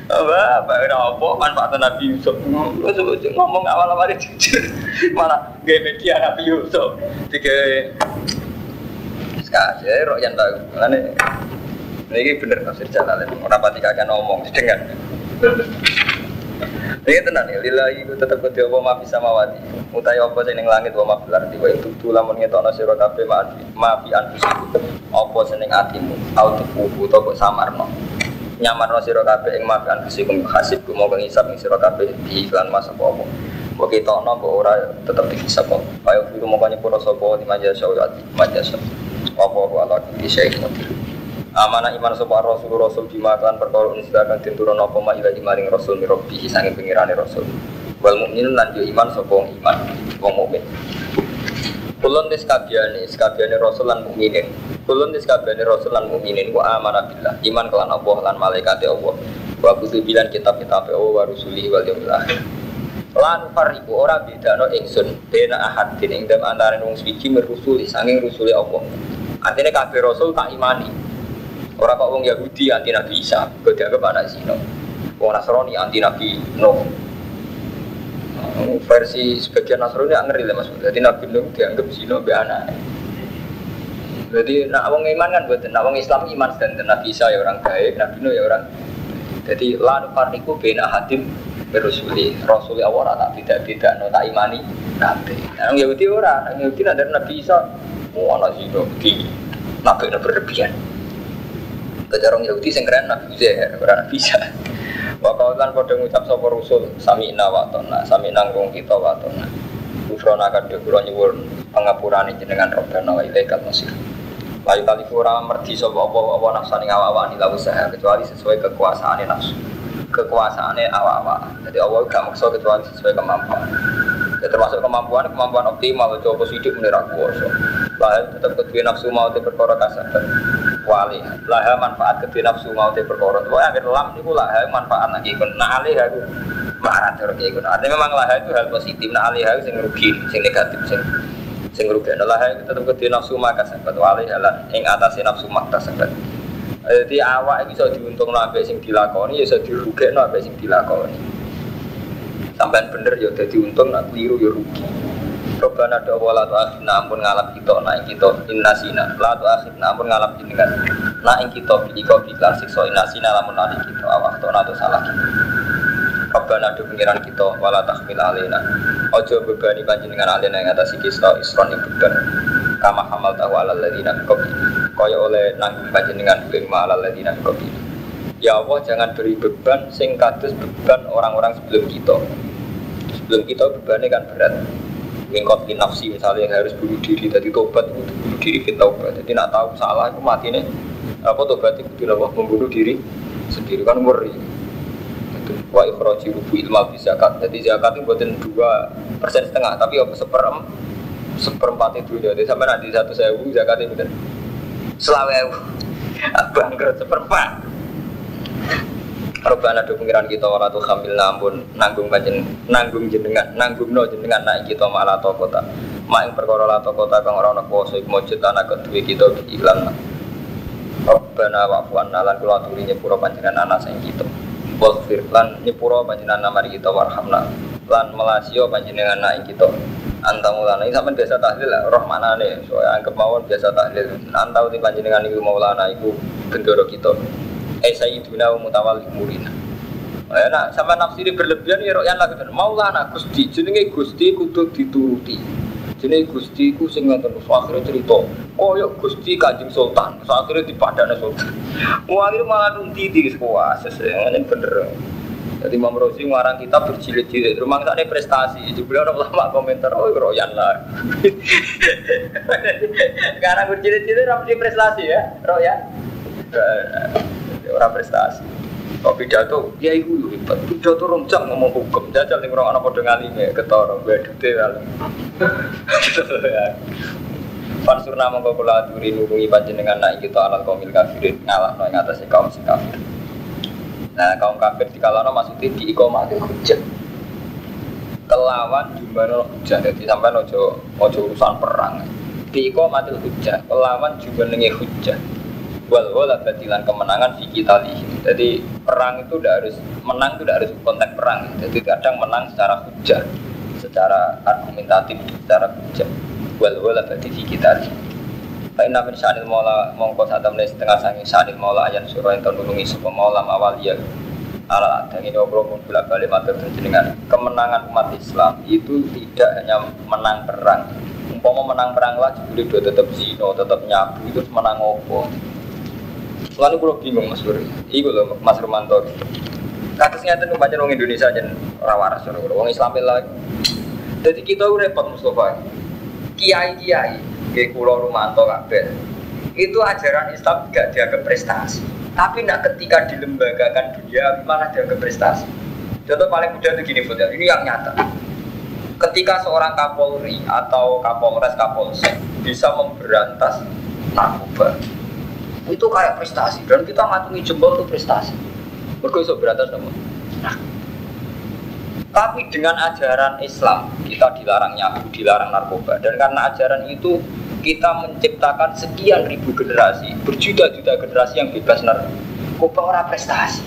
apa? Apa? Apa? Manfaat Nabi Yusuf. Ngomong awal-awal jujur malah gaya media Nabi Yusuf. Tiga sekarang ya roh yang tahu mana ini bener tafsir jalan orang pati kagak ngomong dengar ini tenang ya, lillahi ku tetep kudu apa ma bisa mawati. Utai apa sing langit wa ma fil ardi wa itu lamun ngetokno sira kabeh maafi maafi anfusiku. Apa sing ning atimu, au tuku utawa samarno nyaman no siro kabeh ing makan kusikum hasib mau ngisap ing siro kabeh di iklan masa apa kok kita no kok ora tetep dihisap kok. Ayo firu mau kanya pura sopo di maja syawati maja syawati apa apa ala amanah iman sopo rasul rasul bima kan perkara unsdakan tinturun apa ma ila imaring rasul mirabbihi sanging pengirane rasul. Wal mukminun lan iman sopo iman wong mukmin Kulon des kabiane, kabiane Rasul lan mukminin. Kulon des kabiane Rasul lan mukminin wa amana billah. Iman kelan Allah lan malaikat Allah. Wa kutu bilan kitab-kitab Allah wa rusuli wal yaumil. Lan fariku ora bedano ingsun bena ahad din ing dalem antarané wong suci merusuli sanging rusuli Allah. Artinya kabeh Rasul tak imani. Ora kok wong Yahudi anti Nabi Isa, kok dianggap anak zina. Wong Nasrani anti Nabi Nuh versi sebagian Nasrani nggak ngeri lah mas. Jadi Nabi Nuh dianggap zina be anak. Jadi nak wong iman kan buat nak wong Islam iman dan Nabi Isa ya orang baik, Nabi Nuh ya orang. Jadi lan farniku bena hadim berusuli Rasuli Allah tak tidak tidak no tak imani nabi. Nah, Yahudi ora, nang Yahudi ada Nabi Isa, oh anak zina di nabi berlebihan. Kejarong Yahudi sing Nabi Uzair, ora Nabi Isa. Wakaulan pada ngucap sapa rusul sami ina watona, sami nanggung kita watona. Ufrona kadhe kula nyuwun pangapurane jenengan Rabbana wa ilaikal masir. Layu kali kurang merdi sopo apa apa nafsani awak-awak usaha kecuali sesuai kekuasaan nafsu kekuasaannya awak-awak. Jadi Allah gak maksa kecuali sesuai kemampuan. Ya, termasuk kemampuan kemampuan optimal coba sidik menira kuasa. Lah tetap kedua nafsu mau perkara. Wali. Lah manfaat kedua nafsu mau te perkara. Pokoke akhir lam niku lah manfaat lagi kun. Nah alih aku marah terus kayak Artinya memang lah itu hal positif. Nah aku sing rugi, sing negatif, sing sing rugi adalah itu tetap kedua nafsu maka sahabat wali halan ing atas nafsu maka sahabat jadi awak bisa diuntung sampai sing dilakoni ya bisa dirugi sampai sing dilakoni sampai bener ya jadi untung nak keliru ya rugi Robana ada wala tu akhirna ampun ngalap kita naik kita innasina la tu akhirna ampun ngalap jenengan. Naik kita pilih kau bilang sikso innasina lamun nari kita. Awak tu nato salah kita Rabbana do pengiran kita wala tahmil alina. Ojo bebani panjenengan alina yang atas kita isron yang beban. Kama hamal tahu ala ladina kopi Kaya oleh nanggung panjenengan bima ala ladina kopi Ya Allah jangan beri beban sing kados beban orang-orang sebelum kita. Sebelum kita bebannya kan berat Mingkot nafsi misalnya yang harus bunuh diri Tadi tobat itu bunuh diri kita tobat. Jadi nak tahu salah itu mati nih. Apa tobat itu membunuh diri sendiri. Kan ngeri. Wa ikhraji rubu ilma fi zakat. Jadi zakat itu buatin dua persen setengah, tapi apa seperem seperempat itu jadi sampai nanti satu sewu zakat itu selawe bangkrut seperempat Robana do pengiran kita ora tuh hamil nampun nanggung panjen nanggung jenengan nanggung no jenengan naik kita malah to kota mak ing perkara la kota kang ora ana kuwasa iku mujud ana kedue kita iklan Robana wa fu'anna lan kula aturi nyepura panjenengan ana sing kita. Waghfir lan nyepura panjenengan mari kita warhamna. Lan melasio panjenengan naik kita. Antamulana ini sama biasa tahlil lah roh mana nih soalnya anggap mawon biasa tahlil. Antau di panjenengan itu maulana itu bendoro kita eh sayyiduna mutawal murina Ya, nah, sama nafsiri berlebihan ya royan lagi kan maulana gusti jenenge gusti kudu dituruti jenenge gusti ku sing ngoten akhirnya cerita koyok gusti kanjeng sultan akhirnya di padana sultan akhirnya malah nunti di sekolah sesuai ini bener jadi Imam Rosi ngarang kita berjilid-jilid. Rumah sana prestasi. Juga orang lama komentar, oh royan lah. Karena berjilid-jilid orang prestasi ya, royan. Orang prestasi. Kok pidato, ya ibu hebat. Pidato rong ngomong hukum. Jajal nih orang anak pada ngalime, ketoro, gue detail. Pansurna mongko kula aturi nurungi panjenengan naik kita alal kaumil kafirin ngalah no ing atase kaum sing kafir. Nah kaum kafir di kalana maksudnya di ikomatil hujah Kelawan jumlah hujah Jadi sampai ojo, ojo urusan perang Di ikomatil hujah Kelawan jumlah hujah Wal batilan kemenangan di kita Jadi perang itu tidak harus menang itu tidak harus konteks perang. Jadi kadang menang secara hujah, secara argumentatif, secara hujah. Wal wal bati di kita Baik nabi sanil maula mongko saat temen setengah sangi sanil maula ayan surah yang terdulungi sebuah maula awal ya ala adang ini obrol bila balik matur dengan kemenangan umat Islam itu tidak hanya menang perang. Umpama menang perang jadi dia tetap zino tetap nyabu itu menang opo lalu kalau bingung mas Bro iya loh mas Romanto kasusnya itu baca orang Indonesia aja rawaras orang Islam lagi jadi kita repot Mustafa kiai kiai kayak Pulau Rumanto kabeh. Itu ajaran Islam tidak dianggap prestasi. Tapi nak ketika dilembagakan dunia malah dianggap prestasi. Contoh paling mudah itu gini Fudel, ini yang nyata. Ketika seorang Kapolri atau Kapolres Kapolsek bisa memberantas narkoba, itu kayak prestasi dan kita ngatungi jempol itu prestasi. Mereka bisa berantas namun. Nah, tapi dengan ajaran Islam kita dilarang nyabu, dilarang narkoba dan karena ajaran itu kita menciptakan sekian ribu generasi, berjuta-juta generasi yang bebas narkoba orang prestasi.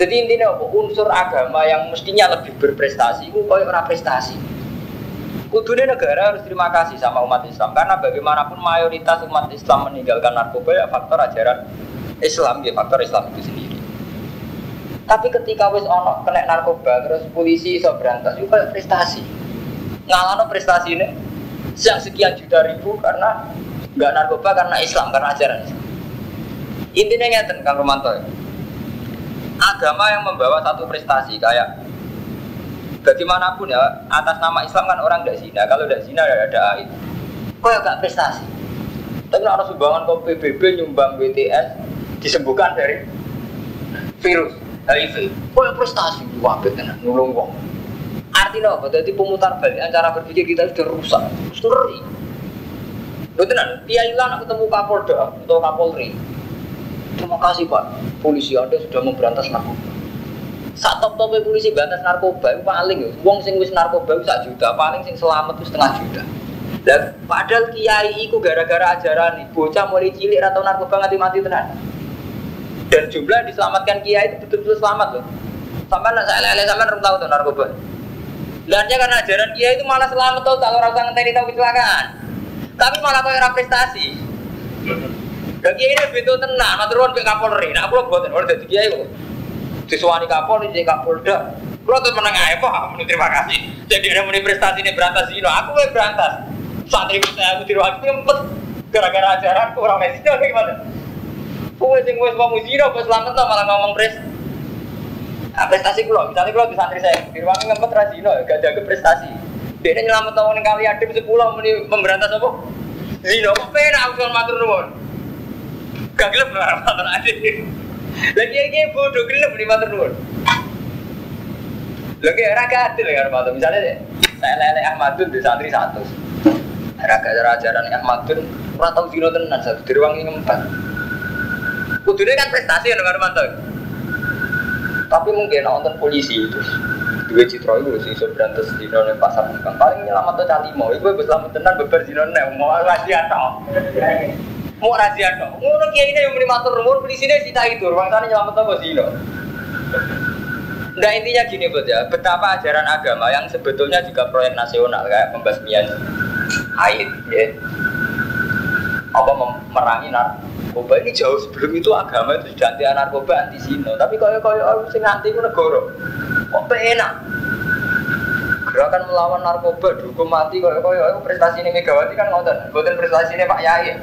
Jadi intinya apa? Unsur agama yang mestinya lebih berprestasi, itu orang prestasi. Kudunya negara harus terima kasih sama umat Islam karena bagaimanapun mayoritas umat Islam meninggalkan narkoba ya faktor ajaran Islam ya faktor Islam itu sendiri. Tapi ketika wis ono kena narkoba terus polisi iso berantas itu kayak prestasi. Ngalano prestasi ini yang sekian juta ribu karena nggak narkoba karena Islam karena ajaran Islam. Intinya ngeten Kang Romanto. Agama yang membawa satu prestasi kayak bagaimanapun ya atas nama Islam kan orang tidak zina. Kalau tidak zina ya ada aib. Kok ya gak prestasi? Tapi ada sumbangan ke PBB nyumbang BTS disembuhkan dari virus HIV. Kok yang prestasi wabit kan nulung wong. Artinya apa? Jadi pemutar balik cara berpikir kita sudah rusak, sudah Betul kan? Kiai lah ketemu Kapolda atau Kapolri. Terima kasih Pak, polisi Anda sudah memberantas narkoba. Saat top top polisi berantas narkoba itu paling, uang sing wis narkoba itu sak juta, paling sing selamat itu setengah juta. Dan padahal kiai itu gara-gara ajaran nih, bocah mulai cilik atau narkoba nganti mati tenan. Dan jumlah yang diselamatkan kiai itu betul-betul selamat loh. Sampai nak saya lele sampai tahu tuh narkoba. Dan karena ajaran kiai itu malah selamat tuh kalau orang ngenteni tahu kecelakaan. Tapi malah kayak prestasi. Dan kiai ini betul tenang, matur nuwun Kapolri. Nah, kula boten ora dadi kiai kok. Disuwani Kapolri jadi Kapolda. Kula tuh meneng ae Pak, terima kasih. Jadi ada muni prestasi ini berantas ini, aku mau berantas santri saya aku aku ngempet gara-gara ajaran kurang mesej itu gimana? Kue sing wis wong zero pas selamat malah ngomong pres. Nah, prestasi kulo, misalnya kulo di santri saya, di ruang ngempet ra zino, gak jaga prestasi. Dia ini nyelamat tahun kali adem sepuluh meni memberantas apa? Zino, kok penak aku matur nuwun. Gak gelem matur adem. Lagi lagi bodoh gelem meni matur nuwun. Lagi raga adil ya matur. Saya lele Ahmadun di santri satu. Raga ajaran Ahmadun ora tau zino tenan satu di ruang ngempet. Kudune kan prestasi ya dengan mantap. Tapi mungkin nonton polisi itu dua citra itu sih so berantas di nol pasar bukan paling nyelamat tuh cali mau ibu ibu selamat tenan beber di nol mau rahasia toh mau rahasia toh ngono kiai ini yang beri matur nuwun polisi ini cita itu ruang sana nyelamat tuh zino Nah intinya gini buat ya, betapa ajaran agama yang sebetulnya juga proyek nasional kayak pembasmian haid, ya. apa memerangi narkoba. Ini jauh sebelum itu agama itu sudah anti narkoba anti sino tapi kalau kalau orang sing anti itu negara kok enak? Gerakan melawan narkoba dihukum mati kalau kalau prestasi ini Megawati kan ngotot bukan prestasi ini Pak Yai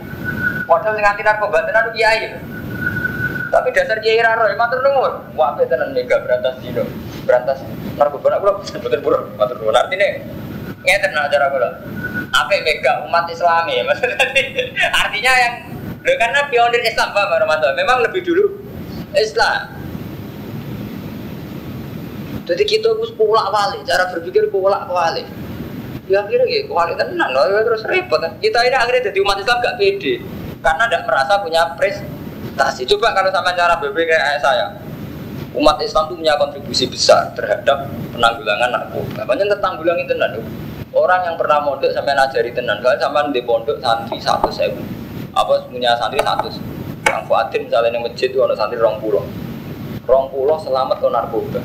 padahal sing anti narkoba tenan Kiai tapi dasar Kiai Raro ya matur nuwun. Wae tenan mega berantas sino berantas narkoba nak kula betul buruk matur nuwun. Artine ngeten acara kula. Apa mega umat Islam ya maksudnya artinya yang Loh, karena pionir Islam Pak Ramadan. Memang lebih dulu Islam. Jadi kita harus pola wali, cara berpikir pola wali. Ya akhirnya gitu, wali tenang, loh, terus repot. Kita ini akhirnya jadi umat Islam gak pede, karena tidak merasa punya prestasi. Coba kalau sama cara berpikir kayak saya, umat Islam itu punya kontribusi besar terhadap penanggulangan narkoba. Banyak itu nanti. Orang yang pernah mondok sampai ngajari tenan, kalau sama di pondok santri satu saya apa punya santri satu? Yang Fuadin misalnya yang masjid itu ada santri rong pulau rong pulau selamat ke narkoba.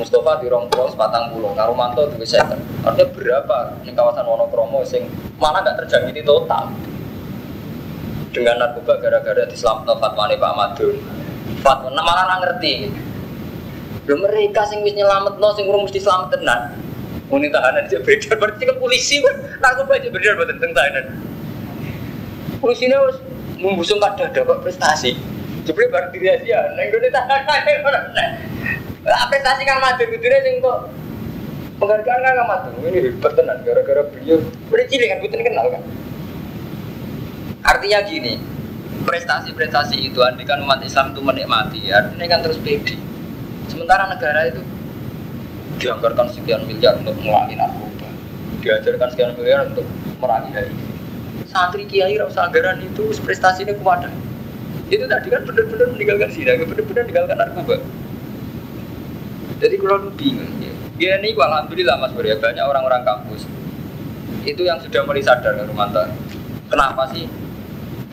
Mustafa di rong pulau sepatang pulau Karumanto di Wisata artinya berapa di kawasan Wonokromo sing mana nggak terjangkiti total dengan narkoba gara-gara di Islam fatwane Pak Madun fatwa nah, malah nggak ngerti. Belum mereka sing wis nyelamet no sing urung mesti selamat tenan Muni tahanan aja beda berarti kan polisi kan narkoba aja beda buat tentang tahanan. Polisinya harus membusung kada dapat prestasi. Jadi baru diri aja. Neng gue nah, prestasi kang maju gitu deh sing kok penghargaan kan maju ini hebat tenan gara-gara beliau. Udah cilik kan bukan kenal kan artinya gini prestasi-prestasi itu andikan umat Islam itu menikmati artinya kan terus pede. Sementara negara itu dianggarkan sekian miliar untuk melangi narkoba. Diajarkan sekian miliar untuk merangi HIV. Santri kiai rasa anggaran itu prestasinya kuat itu tadi kan benar-benar meninggalkan sini benar-benar meninggalkan narkoba. Jadi kalau bingung ya. ya ini alhamdulillah mas Bro ya banyak orang-orang kampus itu yang sudah mulai sadar ya Rumanto. Kenapa sih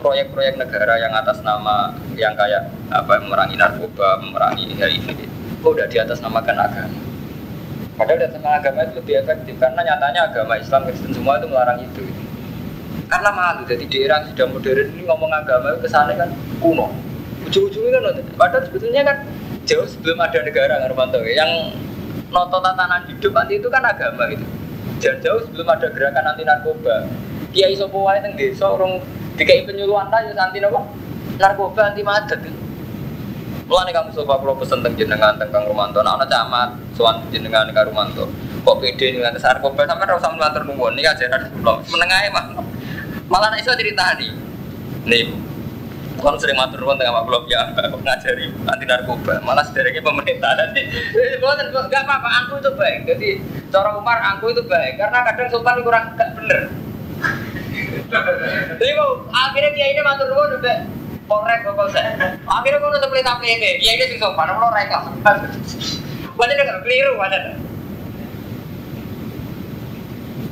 proyek-proyek negara yang atas nama yang kayak apa memerangi narkoba, memerangi HIV kok udah di atas namakan agama padahal di atas nama agama itu lebih efektif karena nyatanya agama Islam Kristen semua itu melarang itu. Karena malu jadi daerah sudah modern ini ngomong agama itu kesannya kan kuno. Ujung-ujungnya kan padahal sebetulnya kan jauh sebelum ada negara Ngarmanto yang noto tatanan hidup nanti itu kan agama gitu jauh jauh sebelum ada gerakan anti narkoba. Kiai sopo wae teng dikai penyuluhan aja anti apa narkoba anti madet kan Mulane kamu sofa kalau pesen teng jenengan teng Kang Romanto, nah ana camat sowan jenengan Kang Romanto. Kok pede dengan narkoba sampean ora usah matur nuwun, iki ajaran kula. Menengae mah. Malah nek iso nih nih Bukan sering matur nuwun tengah maklum ya, ngajari anti narkoba, malah sedereknya pemerintah nanti. Bukan nggak apa-apa, aku itu baik. Jadi cara Umar, aku itu baik karena kadang sopan kurang gak bener. Jadi mau akhirnya dia ini matur nuwun udah korek kok saya. Akhirnya kau nutup pelita ini, dia ini sih sopan, mau reka. Wajar nggak keliru, wajar.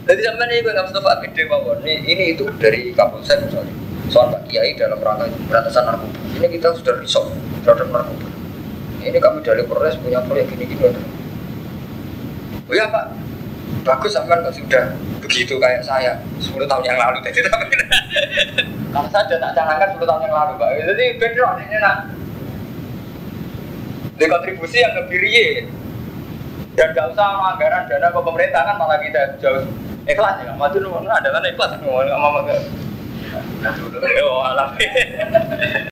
Jadi sampai ini gue nggak Mustafa gede mawon. Ini, ini itu dari Kapolsek misalnya. Soal Pak Kiai dalam rangka pemberantasan narkoba. Ini kita sudah risau terhadap narkoba. Ini kami dari Polres punya proyek gini-gini. Oh ya Pak, bagus sampai kan sudah begitu kayak saya 10 tahun yang lalu. Jadi kalau saya tak canangkan 10 tahun yang lalu Pak. Jadi bedrock ini nak. Di kontribusi yang lebih real dan gak usah anggaran dana ke pemerintah kan malah kita jauh ikhlas ya maju nomor ada kan ikhlas ngomong Oh, alam.